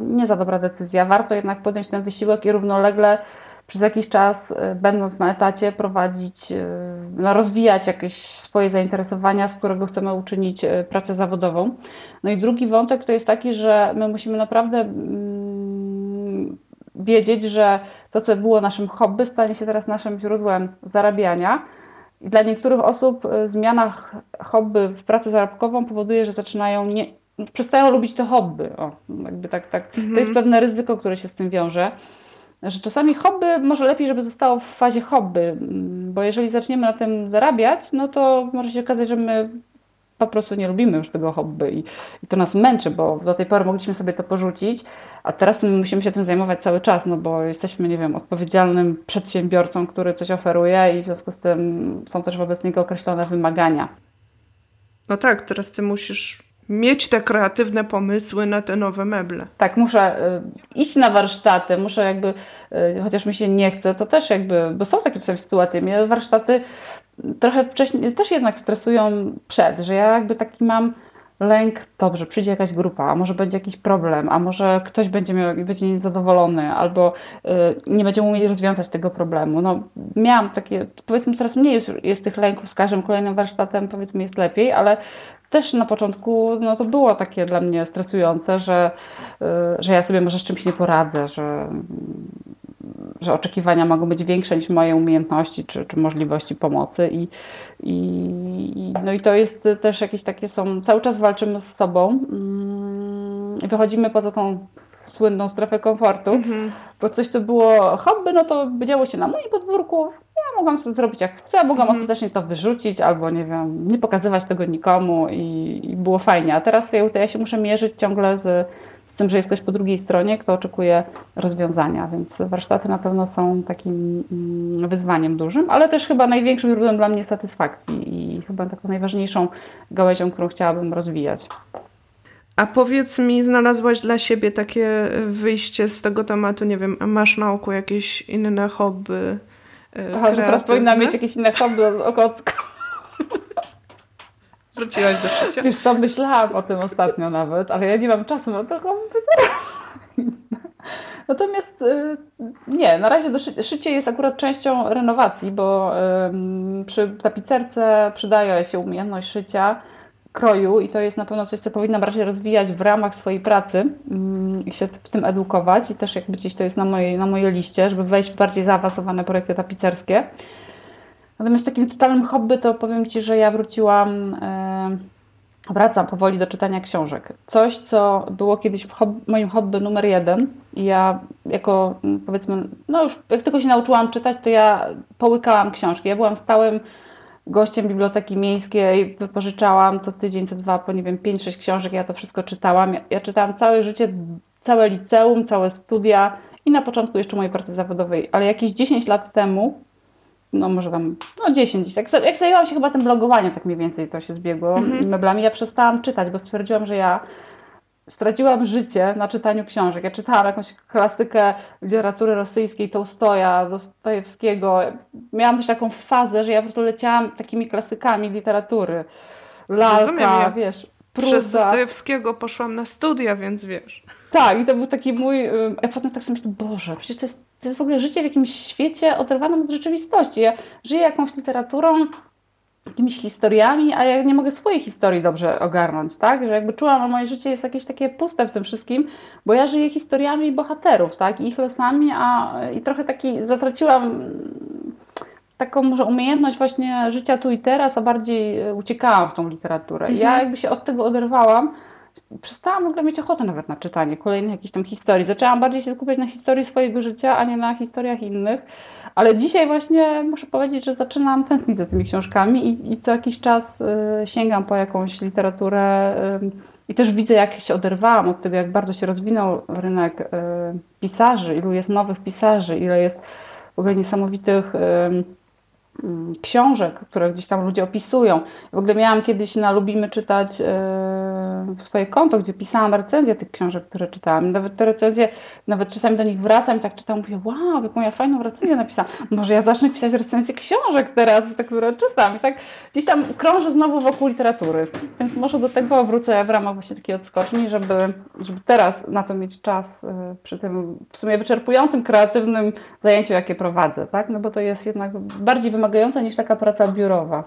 nie za dobra decyzja. Warto jednak podjąć ten wysiłek i równolegle przez jakiś czas, będąc na etacie, prowadzić, no rozwijać jakieś swoje zainteresowania, z którego chcemy uczynić pracę zawodową. No i drugi wątek to jest taki, że my musimy naprawdę mm, wiedzieć, że to, co było naszym hobby, stanie się teraz naszym źródłem zarabiania. I dla niektórych osób e, zmiana hobby w pracę zarobkową powoduje, że zaczynają nie, przestają lubić to hobby. O, jakby tak, tak. Mhm. To jest mhm. pewne ryzyko, które się z tym wiąże. Że czasami hobby może lepiej, żeby zostało w fazie hobby, bo jeżeli zaczniemy na tym zarabiać, no to może się okazać, że my po prostu nie lubimy już tego hobby i, i to nas męczy, bo do tej pory mogliśmy sobie to porzucić, a teraz musimy się tym zajmować cały czas, no bo jesteśmy, nie wiem, odpowiedzialnym przedsiębiorcą, który coś oferuje i w związku z tym są też wobec niego określone wymagania. No tak, teraz ty musisz mieć te kreatywne pomysły na te nowe meble. Tak, muszę y, iść na warsztaty, muszę jakby, y, chociaż mi się nie chce, to też jakby, bo są takie czasami sytuacje, mnie warsztaty trochę wcześniej też jednak stresują przed, że ja jakby taki mam lęk, dobrze, przyjdzie jakaś grupa, a może będzie jakiś problem, a może ktoś będzie, miał, będzie niezadowolony, albo y, nie będzie umieć rozwiązać tego problemu. No, miałam takie, powiedzmy, coraz mniej jest, jest tych lęków z każdym kolejnym warsztatem, powiedzmy, jest lepiej, ale też na początku no, to było takie dla mnie stresujące, że, y, że ja sobie może z czymś nie poradzę, że, że oczekiwania mogą być większe niż moje umiejętności czy, czy możliwości pomocy. I, i, no i to jest też jakieś takie są, cały czas walczymy z sobą mm, i wychodzimy poza tą słynną strefę komfortu, mm-hmm. bo coś, co było hobby, no to działo się na moim podwórku, ja mogłam sobie zrobić jak chcę, mogłam mm-hmm. ostatecznie to wyrzucić albo nie wiem, nie pokazywać tego nikomu i, i było fajnie, a teraz ja, ja się muszę mierzyć ciągle z tym, że jest ktoś po drugiej stronie, kto oczekuje rozwiązania, więc warsztaty na pewno są takim mm, wyzwaniem dużym, ale też chyba największym źródłem dla mnie satysfakcji i chyba taką najważniejszą gałęzią, którą chciałabym rozwijać. A powiedz mi, znalazłaś dla siebie takie wyjście z tego tematu, nie wiem, masz na oku jakieś inne hobby? E, Aha, że teraz powinna mieć jakieś inne hobby o kocku. (laughs) Wróciłaś do szycia? Wiesz co, myślałam o tym ostatnio nawet, ale ja nie mam czasu na to teraz. Natomiast y, nie, na razie do szy szycie jest akurat częścią renowacji, bo przy tapicerce przydaje się umiejętność szycia, kroju i to jest na pewno coś, co powinnam raczej rozwijać w ramach swojej pracy i się w tym edukować i też jakby gdzieś to jest na mojej, na mojej liście, żeby wejść w bardziej zaawansowane projekty tapicerskie. Natomiast takim totalnym hobby to powiem Ci, że ja wróciłam, e, wracam powoli do czytania książek. Coś, co było kiedyś moim hobby numer jeden i ja jako powiedzmy, no już jak tylko się nauczyłam czytać, to ja połykałam książki. Ja byłam stałym gościem biblioteki miejskiej, wypożyczałam co tydzień, co dwa, po nie wiem, 5-6 książek, ja to wszystko czytałam. Ja, ja czytałam całe życie, całe liceum, całe studia i na początku jeszcze mojej pracy zawodowej, ale jakieś 10 lat temu, no może tam, no 10, jak, jak zajęłam się chyba tym blogowaniem, tak mniej więcej to się zbiegło, mhm. meblami, ja przestałam czytać, bo stwierdziłam, że ja straciłam życie na czytaniu książek. Ja czytałam jakąś klasykę literatury rosyjskiej, Tołstoja, Dostojewskiego. Miałam też taką fazę, że ja po prostu leciałam takimi klasykami literatury. Lalka, Rozumiem, ja wiesz, Prusa. Przez Dostojewskiego poszłam na studia, więc wiesz. Tak, i to był taki mój... Ja potem tak sobie myślę, Boże, przecież to jest, to jest w ogóle życie w jakimś świecie oderwanym od rzeczywistości. Ja żyję jakąś literaturą, jakimiś historiami, a ja nie mogę swojej historii dobrze ogarnąć, tak? Że jakby czułam, że moje życie jest jakieś takie puste w tym wszystkim, bo ja żyję historiami bohaterów, tak? I ich losami, a i trochę taki zatraciłam taką może umiejętność właśnie życia tu i teraz, a bardziej uciekałam w tą literaturę. Mhm. Ja jakby się od tego oderwałam, przestałam w ogóle mieć ochotę nawet na czytanie kolejnych jakichś tam historii. Zaczęłam bardziej się skupiać na historii swojego życia, a nie na historiach innych. Ale dzisiaj właśnie muszę powiedzieć, że zaczynam tęsknić za tymi książkami i, i co jakiś czas y, sięgam po jakąś literaturę y, i też widzę, jak się oderwałam od tego, jak bardzo się rozwinął rynek y, pisarzy, ilu jest nowych pisarzy, ile jest w ogóle niesamowitych książek, które gdzieś tam ludzie opisują. W ogóle miałam kiedyś na Lubimy czytać yy, swoje konto, gdzie pisałam recenzje tych książek, które czytałam. Nawet te recenzje, nawet czasami do nich wracam i tak czytam, mówię, wow, jaką ja fajną recenzję napisałam. Może ja zacznę pisać recenzje książek teraz, te, które czytam. I tak gdzieś tam krążę znowu wokół literatury. Więc może do tego wrócę w ramach właśnie takiej odskoczni, żeby, żeby teraz na to mieć czas yy, przy tym w sumie wyczerpującym, kreatywnym zajęciu, jakie prowadzę, tak? No bo to jest jednak bardziej wymagające wymagająca niż taka praca biurowa.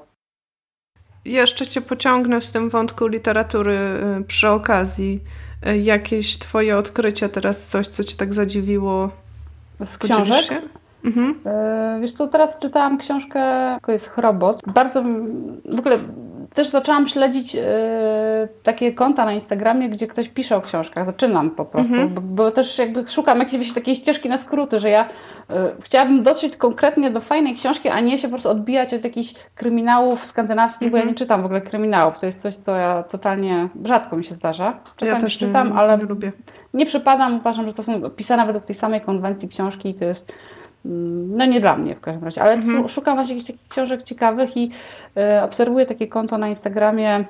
Jeszcze Cię pociągnę w tym wątku literatury y, przy okazji. Y, jakieś Twoje odkrycia teraz, coś, co Cię tak zadziwiło? Z książek? Się? Mhm. E, wiesz co, teraz czytałam książkę, to jest Chrobot. Bardzo, w ogóle też zaczęłam śledzić e, takie konta na Instagramie, gdzie ktoś pisze o książkach. Zaczynam po prostu, mhm. bo, bo, też jakby szukam jakiejś takiej ścieżki na skróty, że ja e, chciałabym dotrzeć konkretnie do fajnej książki, a nie się po prostu odbijać od jakichś kryminałów skandynawskich, mhm. bo ja mhm. nie czytam w ogóle kryminałów. To jest coś, co ja totalnie rzadko mi się zdarza. Czasami ja też czytam, nie, ale nie lubię. Nie przypadam. Uważam, że to są pisane według tej samej konwencji książki i to jest Mm, no nie dla mnie w każdym razie, ale mhm. szukam właśnie jakichś takich książek ciekawych i y, obserwuję takie konto na Instagramie.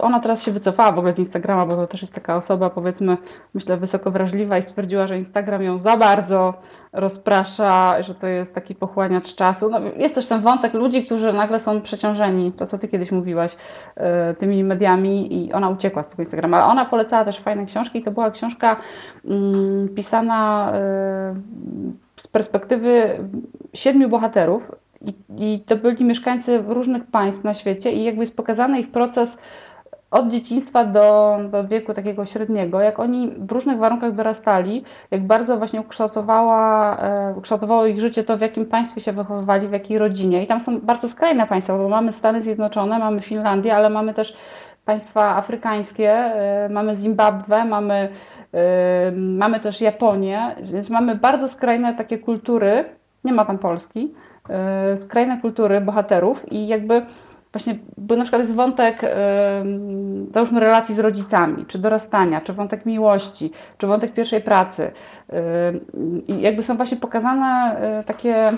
Ona teraz się wycofała w ogóle z Instagrama, bo to też jest taka osoba, powiedzmy, myślę, wysoko wrażliwa i stwierdziła, że Instagram ją za bardzo rozprasza, że to jest taki pochłaniacz czasu. No, jest też ten wątek ludzi, którzy nagle są przeciążeni, to co ty kiedyś mówiłaś, y, tymi mediami i ona uciekła z tego Instagrama, ale ona polecała też fajne książki i to była książka mm, pisana y, z perspektywy siedmiu bohaterów i, i to byli mieszkańcy różnych państw na świecie i jakby jest pokazany ich proces od dzieciństwa do, do wieku takiego średniego, jak oni w różnych warunkach dorastali, jak bardzo właśnie ukształtowała, e, ukształtowało ich życie to, w jakim państwie się wychowywali, w jakiej rodzinie. I tam są bardzo skrajne państwa, bo mamy Stany Zjednoczone, mamy Finlandię, ale mamy też państwa afrykańskie, e, mamy Zimbabwe, mamy, e, mamy też Japonię, więc mamy bardzo skrajne takie kultury, nie ma tam Polski, skrajne kultury bohaterów i jakby właśnie, bo na przykład jest wątek, załóżmy, relacji z rodzicami, czy dorastania, czy wątek miłości, czy wątek pierwszej pracy. I jakby są właśnie pokazane e, takie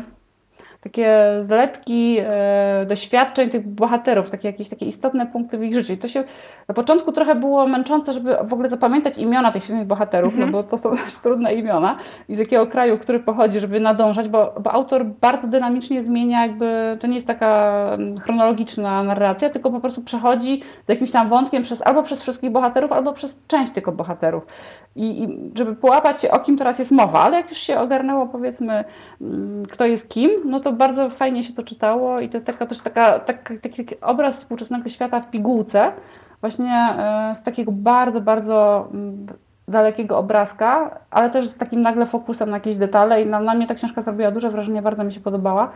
takie zlepki e, doświadczeń tych bohaterów, takie jakieś takie istotne punkty w ich życiu. I to się na początku trochę było męczące, żeby w ogóle zapamiętać imiona tych silnych bohaterów, mm -hmm. no mhm. bo to są (laughs) dość trudne imiona i z jakiego kraju, który pochodzi, żeby nadążać, bo, bo autor bardzo dynamicznie zmienia jakby, to nie jest taka mm, chronologiczna narracja, tylko po prostu przechodzi z jakimś tam wątkiem przez, albo przez wszystkich bohaterów, albo przez część tylko bohaterów. I, I, żeby połapać się, o kim teraz jest mowa, ale jak już się ogarnęło, powiedzmy, mm, kto jest kim, no to bardzo fajnie się to czytało i to jest taka też taka, taki, taki obraz współczesnego świata w pigułce, właśnie e, z takiego bardzo, bardzo mm, dalekiego obrazka, ale też z takim nagle fokusem na jakieś detale i na, na mnie ta książka zrobiła duże wrażenie, bardzo mi się podobała.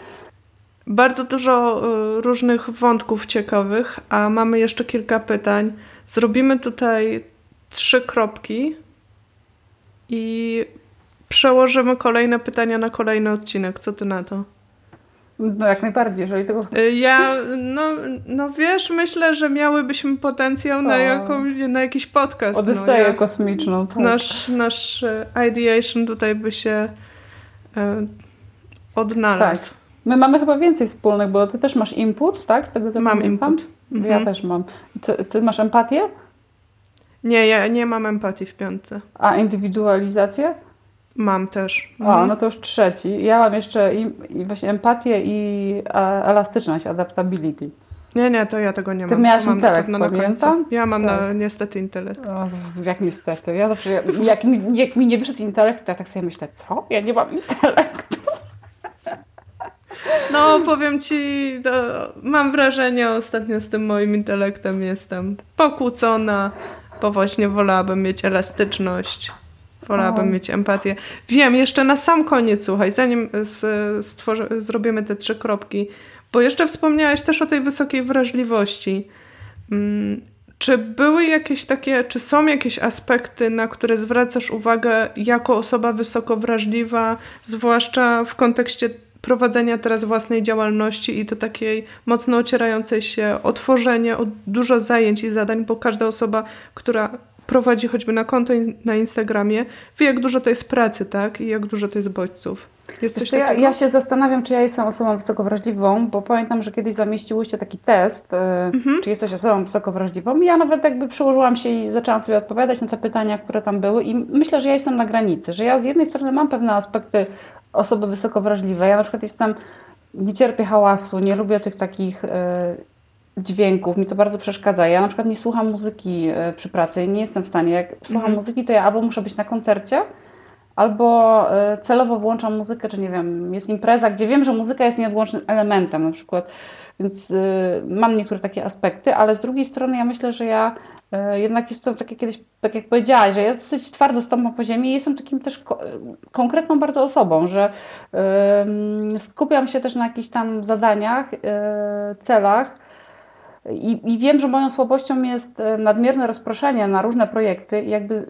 Bardzo dużo e, różnych wątków ciekawych, a mamy jeszcze kilka pytań. Zrobimy tutaj trzy kropki i przełożymy kolejne pytania na kolejny odcinek. Co ty na to? No jak najbardziej, jeżeli tego... Y, ja, no, no wiesz, myślę, że miałybyśmy potencjał na, jaką, na jakiś podcast. Odyseję no, ja, kosmiczną. Tak. Nasz, nasz y, ideation tutaj by się e, odnalazł. Tak. My mamy chyba więcej wspólnych, bo ty też masz input, tak? Z tego co Mam pamiętam? input. Mhm. Ja też mam. Co, ty masz empatię? Nie, ja nie mam empatii w piątce. A indywidualizację? Mam też. Mhm. O, no to już trzeci. Ja mam jeszcze i, i właśnie empatię i a, elastyczność, adaptability. Nie, nie, to ja tego nie Ty mam. Ty miałaś mam intelekt, na pamiętam? Ja mam tak. na, niestety intelekt. O, jak niestety. Ja zawsze, jak mi, jak mi nie wyszedł intelekt, to ja tak sobie myślę, co? Ja nie mam intelektu. No, powiem ci, mam wrażenie ostatnio z tym moim intelektem jestem pokłócona, bo właśnie wolałabym mieć elastyczność, wolałabym o. mieć empatię. Wiem, jeszcze na sam koniec, słuchaj, zanim stworzy, zrobimy te trzy kropki, bo jeszcze wspomniałeś też o tej wysokiej wrażliwości. Hmm, czy były jakieś takie, czy są jakieś aspekty, na które zwracasz uwagę jako osoba wysoko wrażliwa, zwłaszcza w kontekście prowadzenia teraz własnej działalności i to takiej mocno ocierającej się o tworzenie, o dużo zajęć i zadań, bo każda osoba, która prowadzi choćby na konto na Instagramie, wie jak dużo to jest pracy, tak? I jak dużo to jest bodźców. Jest ja, ja, się zastanawiam, czy ja jestem osobą wysoko wrażliwą, bo pamiętam, że kiedyś zamieściłyście taki test, y, mhm. czy jesteś osobą wysoko wrażliwą. I ja nawet jakby przyłożyłam się i zaczęłam sobie odpowiadać na te pytania, które tam były i myślę, że ja jestem na granicy, że ja z jednej strony mam pewne aspekty osoby wysoko wrażliwe. Ja na przykład jestem, nie cierpię hałasu, nie lubię tych takich e, dźwięków, mi to bardzo przeszkadza. Ja na przykład nie słucham muzyki e, przy pracy, nie jestem w stanie. Jak słucham mhm. muzyki, to ja albo muszę być na koncercie, albo e, celowo włączam muzykę, czy nie wiem, jest impreza, gdzie wiem, że muzyka jest nieodłącznym elementem na przykład. Więc mam niektóre takie aspekty, ale z drugiej strony ja myślę, że ja E, jednak jestem, tak jak kiedyś, tak jak powiedziałaś, że ja dosyć twardo stąpam po ziemi i jestem takim też konkretną bardzo osobą, że skupiam się też na jakichś tam zadaniach, e, celach i, i wiem, że moją słabością jest e, nadmierne rozproszenie na różne projekty i jakby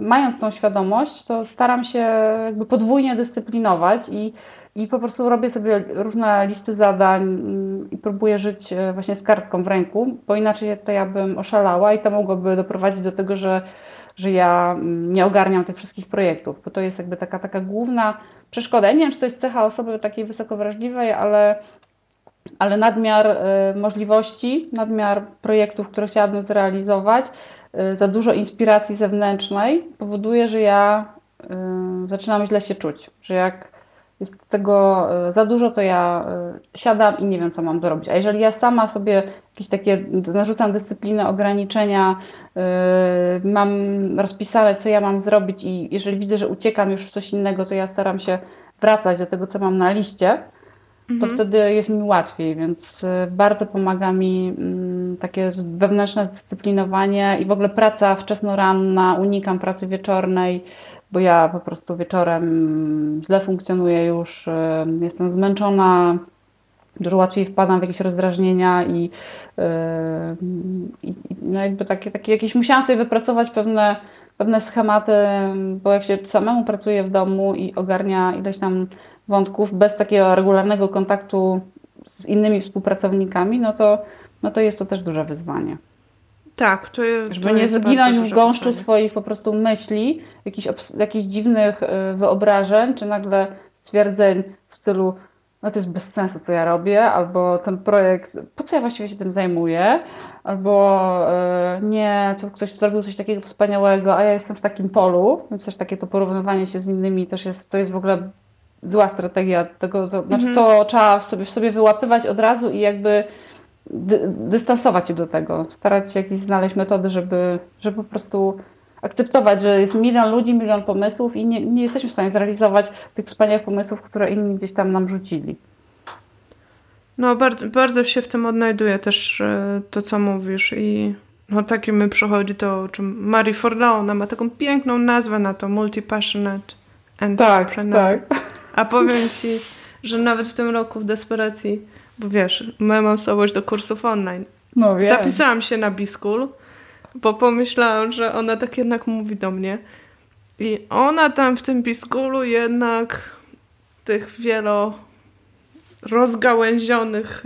mając tą świadomość, to staram się jakby podwójnie dyscyplinować i i po prostu robię sobie różne listy zadań mm, i próbuję żyć e, właśnie z kartką w ręku, bo inaczej to ja bym oszalała i to mogłoby doprowadzić do tego, że, że ja mm, nie ogarniam tych wszystkich projektów, bo to jest jakby taka, taka główna przeszkoda. Nie wiem, czy to jest cecha osoby takiej wysoko wrażliwej, ale, ale nadmiar e, możliwości, nadmiar projektów, które chciałabym zrealizować, e, za dużo inspiracji zewnętrznej powoduje, że ja zaczynam źle się czuć, że jak jest tego za dużo, to ja siadam i nie wiem, co mam dorobić. A jeżeli ja sama sobie jakieś takie narzucam dyscyplinę, ograniczenia, mam rozpisane, co ja mam zrobić i jeżeli widzę, że uciekam już w coś innego, to ja staram się wracać do tego, co mam na liście, to mhm. wtedy jest mi łatwiej, więc bardzo pomaga mi mm, takie wewnętrzne zdyscyplinowanie i w ogóle praca wczesnoranna, unikam pracy wieczornej, bo ja po prostu wieczorem źle funkcjonuję już, e, jestem zmęczona, dużo łatwiej wpadam w jakieś rozdrażnienia i, e, i, no jakby takie, takie jakieś musiałam sobie wypracować pewne, pewne schematy, bo jak się samemu pracuje w domu i ogarnia ileś tam wątków bez takiego regularnego kontaktu z innymi współpracownikami, no to, no to jest to też duże wyzwanie. Tak, to, Żeby to nie zginąć w gąszczu wyzwanie. swoich po prostu myśli, jakichś, jakichś dziwnych y, wyobrażeń, czy nagle stwierdzeń w stylu no to jest bez sensu, co ja robię, albo ten projekt, po co ja właściwie się tym zajmuję, albo yy, nie, to ktoś zrobił coś takiego wspaniałego, a ja jestem w takim polu, więc też takie to porównywanie się z innymi też jest, to jest w ogóle zła strategia tego, to, znaczy mhm. to trzeba w sobie, w sobie wyłapywać od razu i jakby dy, dystansować się do tego, starać się jakieś znaleźć metody, żeby, żeby po prostu akceptować, że jest milion ludzi, milion pomysłów i nie, nie jesteśmy w stanie zrealizować tych wspaniałych pomysłów, które inni gdzieś tam nam rzucili. No, bardzo, bardzo się w tym odnajduję też e, to, co mówisz i no takim mi przychodzi to, czym Marie Forleo, ona ma taką piękną nazwę na to, multi-passionate entrepreneur. Tak, tak. A powiem Ci, że nawet w tym roku w desperacji bo wiesz, mam słabość do kursów online. No wiem. Zapisałam się na Biskul, bo pomyślałam, że ona tak jednak mówi do mnie. I ona tam w tym Biskulu jednak tych wielo rozgałęzionych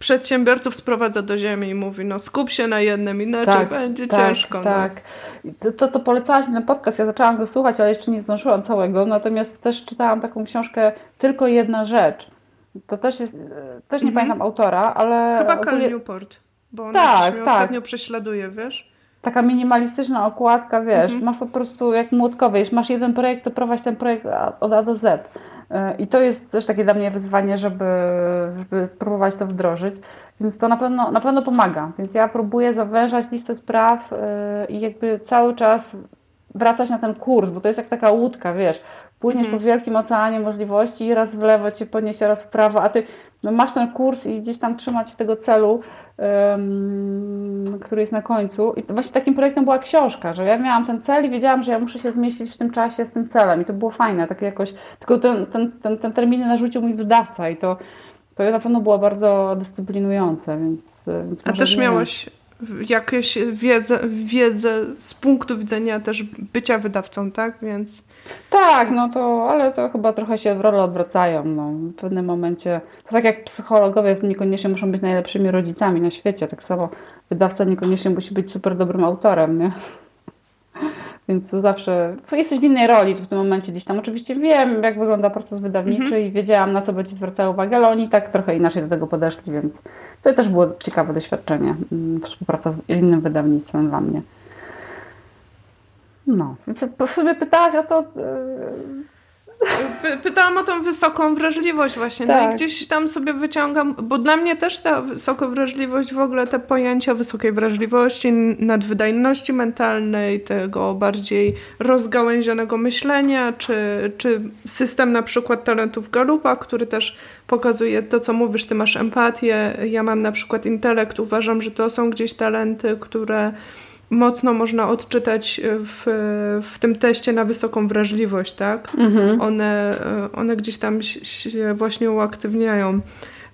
przedsiębiorców sprowadza do ziemi i mówi, no skup się na jednym, inaczej tak, będzie tak, ciężko. No. Tak, no. to, to polecałaś mi ten podcast, ja zaczęłam go słuchać, ale jeszcze nie zdążyłam całego, natomiast też czytałam taką książkę Tylko jedna rzecz. To też jest, też nie mhm. pamiętam autora, ale... Chyba Cal Newport, bo on tak, mnie tak. ostatnio prześladuje, wiesz? Taka minimalistyczna okładka, wiesz, mhm. masz po prostu jak młotkowy, masz jeden projekt, to prowadź ten projekt od A do Z. I to jest też takie dla mnie wyzwanie, żeby, żeby próbować to wdrożyć. Więc to na pewno, na pewno pomaga. Więc ja próbuję zawężać listę spraw y, i jakby cały czas wracać na ten kurs, bo to jest jak taka łódka, wiesz. Płyniesz mm. po wielkim oceanie możliwości i raz w lewo cię poniesie, raz w prawo, a ty no, masz ten kurs i gdzieś tam trzymać tego celu, um, który jest na końcu. I właśnie takim projektem była książka, że ja miałam ten cel i wiedziałam, że ja muszę się zmieścić w tym czasie z tym celem. I to było fajne, takie jakoś. Tylko ten, ten, ten, ten termin narzucił mi wydawca i to, to na pewno było bardzo dyscyplinujące, więc. więc A też miałaś jakieś wiedzę, wiedzę z punktu widzenia też bycia wydawcą, tak? Więc... Tak, no to, ale to chyba trochę się w role odwracają. No. W pewnym momencie, to tak jak psychologowie niekoniecznie muszą być najlepszymi rodzicami na świecie, tak samo wydawca niekoniecznie musi być super dobrym autorem, nie? (laughs) Więc zawsze jesteś w innej roli w tym momencie gdzieś tam. Oczywiście wiem, jak wygląda proces wydawniczy mhm. i wiedziałam, na co będzie zwracała uwagę, ale oni tak trochę inaczej do tego podeszli, więc to też było ciekawe doświadczenie. Mm, współpraca z innym wydawnictwem dla mnie. No, więc sobie pytałaś o to, Pytałam o tą wysoką wrażliwość właśnie. Tak. No i tak. gdzieś tam sobie wyciągam, bo dla mnie też ta wysoka wrażliwość, w ogóle te pojęcia wysokiej wrażliwości, nadwydajności mentalnej, tego bardziej rozgałęzionego myślenia, czy, czy system na przykład talentów Galupa, który też pokazuje to, co mówisz, ty masz empatię, ja mam na przykład intelekt, uważam, że to są gdzieś talenty, które mocno można odczytać w, w tym teście na wysoką wrażliwość, tak? Mhm. One, one gdzieś tam się właśnie uaktywniają.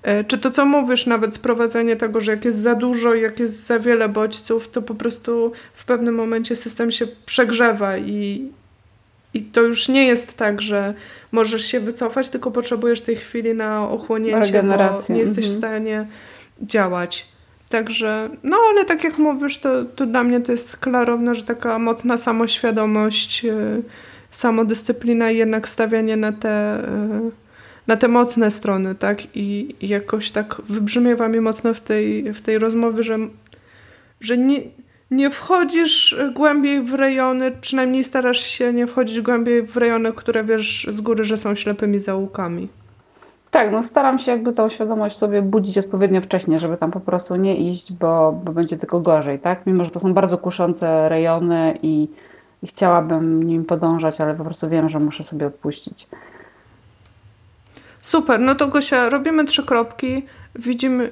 E, czy to, co mówisz, nawet sprowadzenie tego, że jak jest za dużo, jak jest za wiele bodźców, to po prostu w pewnym momencie system się przegrzewa i, i to już nie jest tak, że możesz się wycofać, tylko potrzebujesz tej chwili na ochłonięcie, bo nie jesteś mhm. w stanie działać. Także, no ale tak jak mówisz, to, to dla mnie to jest klarowne, że taka mocna samoświadomość, yy, samodyscyplina i jednak stawianie na te, yy, na te mocne strony, tak? I, I, jakoś tak wybrzmiewa mi mocno w tej, w tej rozmowie, że, że nie, nie wchodzisz głębiej w rejony, przynajmniej starasz się nie wchodzić głębiej w rejony, które wiesz z góry, że są ślepymi zaułkami. Tak, no staram się jakby tą świadomość sobie budzić odpowiednio wcześnie, żeby tam po prostu nie iść, bo, bo będzie tylko gorzej, tak? Mimo, że to są bardzo kuszące rejony i, i chciałabym nim podążać, ale po prostu wiem, że muszę sobie odpuścić. Super, no to Gosia, robimy trzy kropki, widzimy,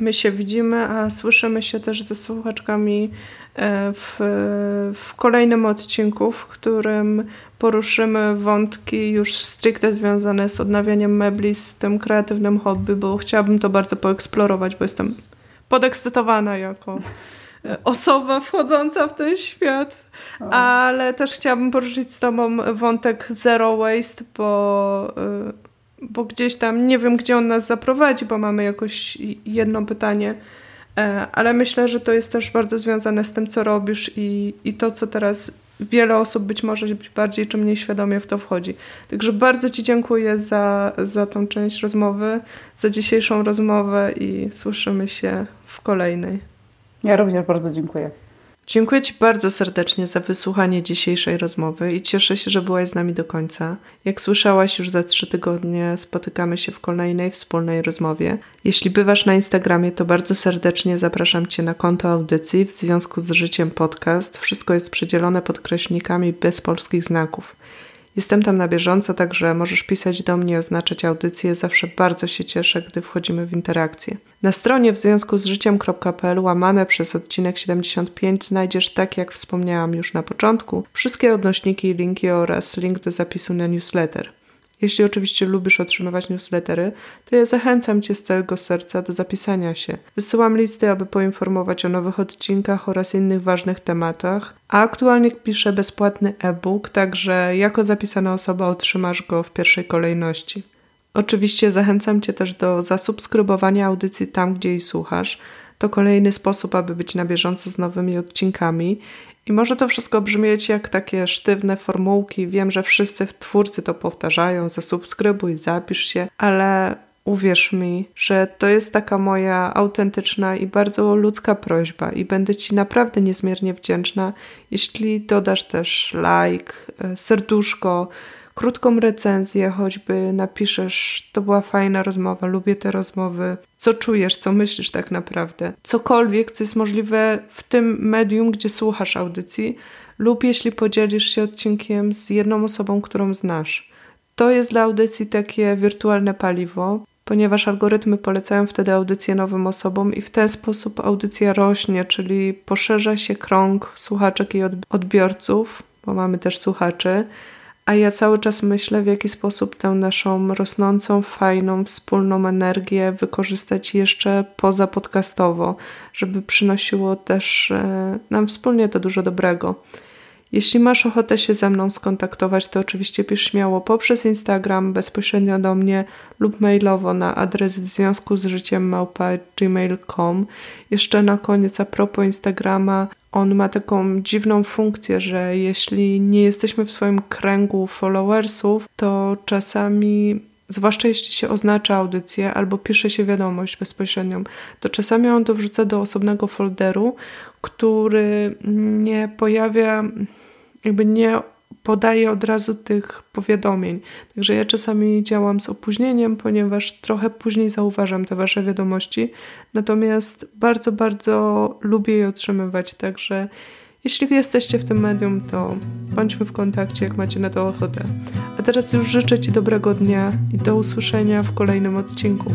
my się widzimy, a słyszymy się też ze słuchaczkami e, w, w kolejnym odcinku, w którym poruszymy wątki już stricte związane z odnawianiem mebli, z tym kreatywnym hobby, bo chciałabym to bardzo poeksplorować, bo jestem podekscytowana jako e, osoba wchodząca w ten świat, ale też chciałabym poruszyć z Tobą wątek zero waste, bo, e, bo gdzieś tam nie wiem, gdzie on nas zaprowadzi, bo mamy jakoś jedno pytanie, e, ale myślę, że to jest też bardzo związane z tym, co robisz i, i to, co teraz wiele osób być może bardziej czy mniej świadomie w to wchodzi. Także bardzo Ci dziękuję za, za tą część rozmowy, za dzisiejszą rozmowę i słyszymy się w kolejnej. Ja również bardzo dziękuję. Dziękuję Ci bardzo serdecznie za wysłuchanie dzisiejszej rozmowy i cieszę się, że byłaś z nami do końca. Jak słyszałaś, już za trzy tygodnie spotykamy się w kolejnej wspólnej rozmowie. Jeśli bywasz na Instagramie, to bardzo serdecznie zapraszam Cię na konto audycji w związku z życiem podcast. Wszystko jest przedzielone podkreślnikami bez polskich znaków. Jestem tam na bieżąco, także możesz pisać do mnie, oznaczać audycję. Zawsze bardzo się cieszę, gdy wchodzimy w interakcję. Na stronie w związku z życiem.pl łamane przez odcinek 75 znajdziesz, tak jak wspomniałam już na początku, wszystkie odnośniki linki oraz link do zapisu na newsletter. Jeśli oczywiście lubisz otrzymywać newslettery, to ja zachęcam Cię z całego serca do zapisania się. Wysyłam listy, aby poinformować o nowych odcinkach oraz innych ważnych tematach, a aktualnie piszę bezpłatny e-book, także jako zapisana osoba otrzymasz go w pierwszej kolejności. Oczywiście zachęcam Cię też do zasubskrybowania audycji tam, gdzie jej słuchasz. To kolejny sposób, aby być na bieżąco z nowymi odcinkami. I może to wszystko brzmieć jak takie sztywne formułki. Wiem, że wszyscy twórcy to powtarzają: zasubskrybuj, zapisz się, ale uwierz mi, że to jest taka moja autentyczna i bardzo ludzka prośba, i będę Ci naprawdę niezmiernie wdzięczna, jeśli dodasz też like, serduszko krótką recenzję, choćby napiszesz, to była fajna rozmowa, lubię te rozmowy, co czujesz, co myślisz tak naprawdę. Cokolwiek, co jest możliwe w tym medium, gdzie słuchasz audycji, lub jeśli podzielisz się odcinkiem z jedną osobą, którą znasz. To jest dla audycji takie wirtualne paliwo, ponieważ algorytmy polecają wtedy audycję nowym osobom i w ten sposób audycja rośnie, czyli poszerza się krąg słuchaczek i odbiorców, bo mamy też słuchaczy, a ja cały czas myślę, w jaki sposób tę naszą rosnącą, fajną, wspólną energię wykorzystać jeszcze poza podcastowo, żeby przynosiło też e, nam wspólnie to dużo dobrego. Jeśli masz ochotę się ze mną skontaktować, to oczywiście pisz śmiało poprzez Instagram, bezpośrednio do mnie lub mailowo na adres w związku z życiem małpa gmail.com. Jeszcze na koniec a propos Instagrama, on ma taką dziwną funkcję, że jeśli nie jesteśmy w swoim kręgu followersów, to czasami zwłaszcza jeśli się oznacza audycję albo pisze się wiadomość bezpośrednią, to czasami on to wrzuca do osobnego folderu, który nie pojawia, jakby nie podaje od razu tych powiadomień. Także ja czasami działam z opóźnieniem, ponieważ trochę później zauważam te Wasze wiadomości. Natomiast bardzo, bardzo lubię je otrzymywać. Także jeśli jesteście w tym medium, to bądźmy w kontakcie, jak macie na to ochotę. A teraz już życzę Ci dobrego dnia i do usłyszenia w kolejnym odcinku.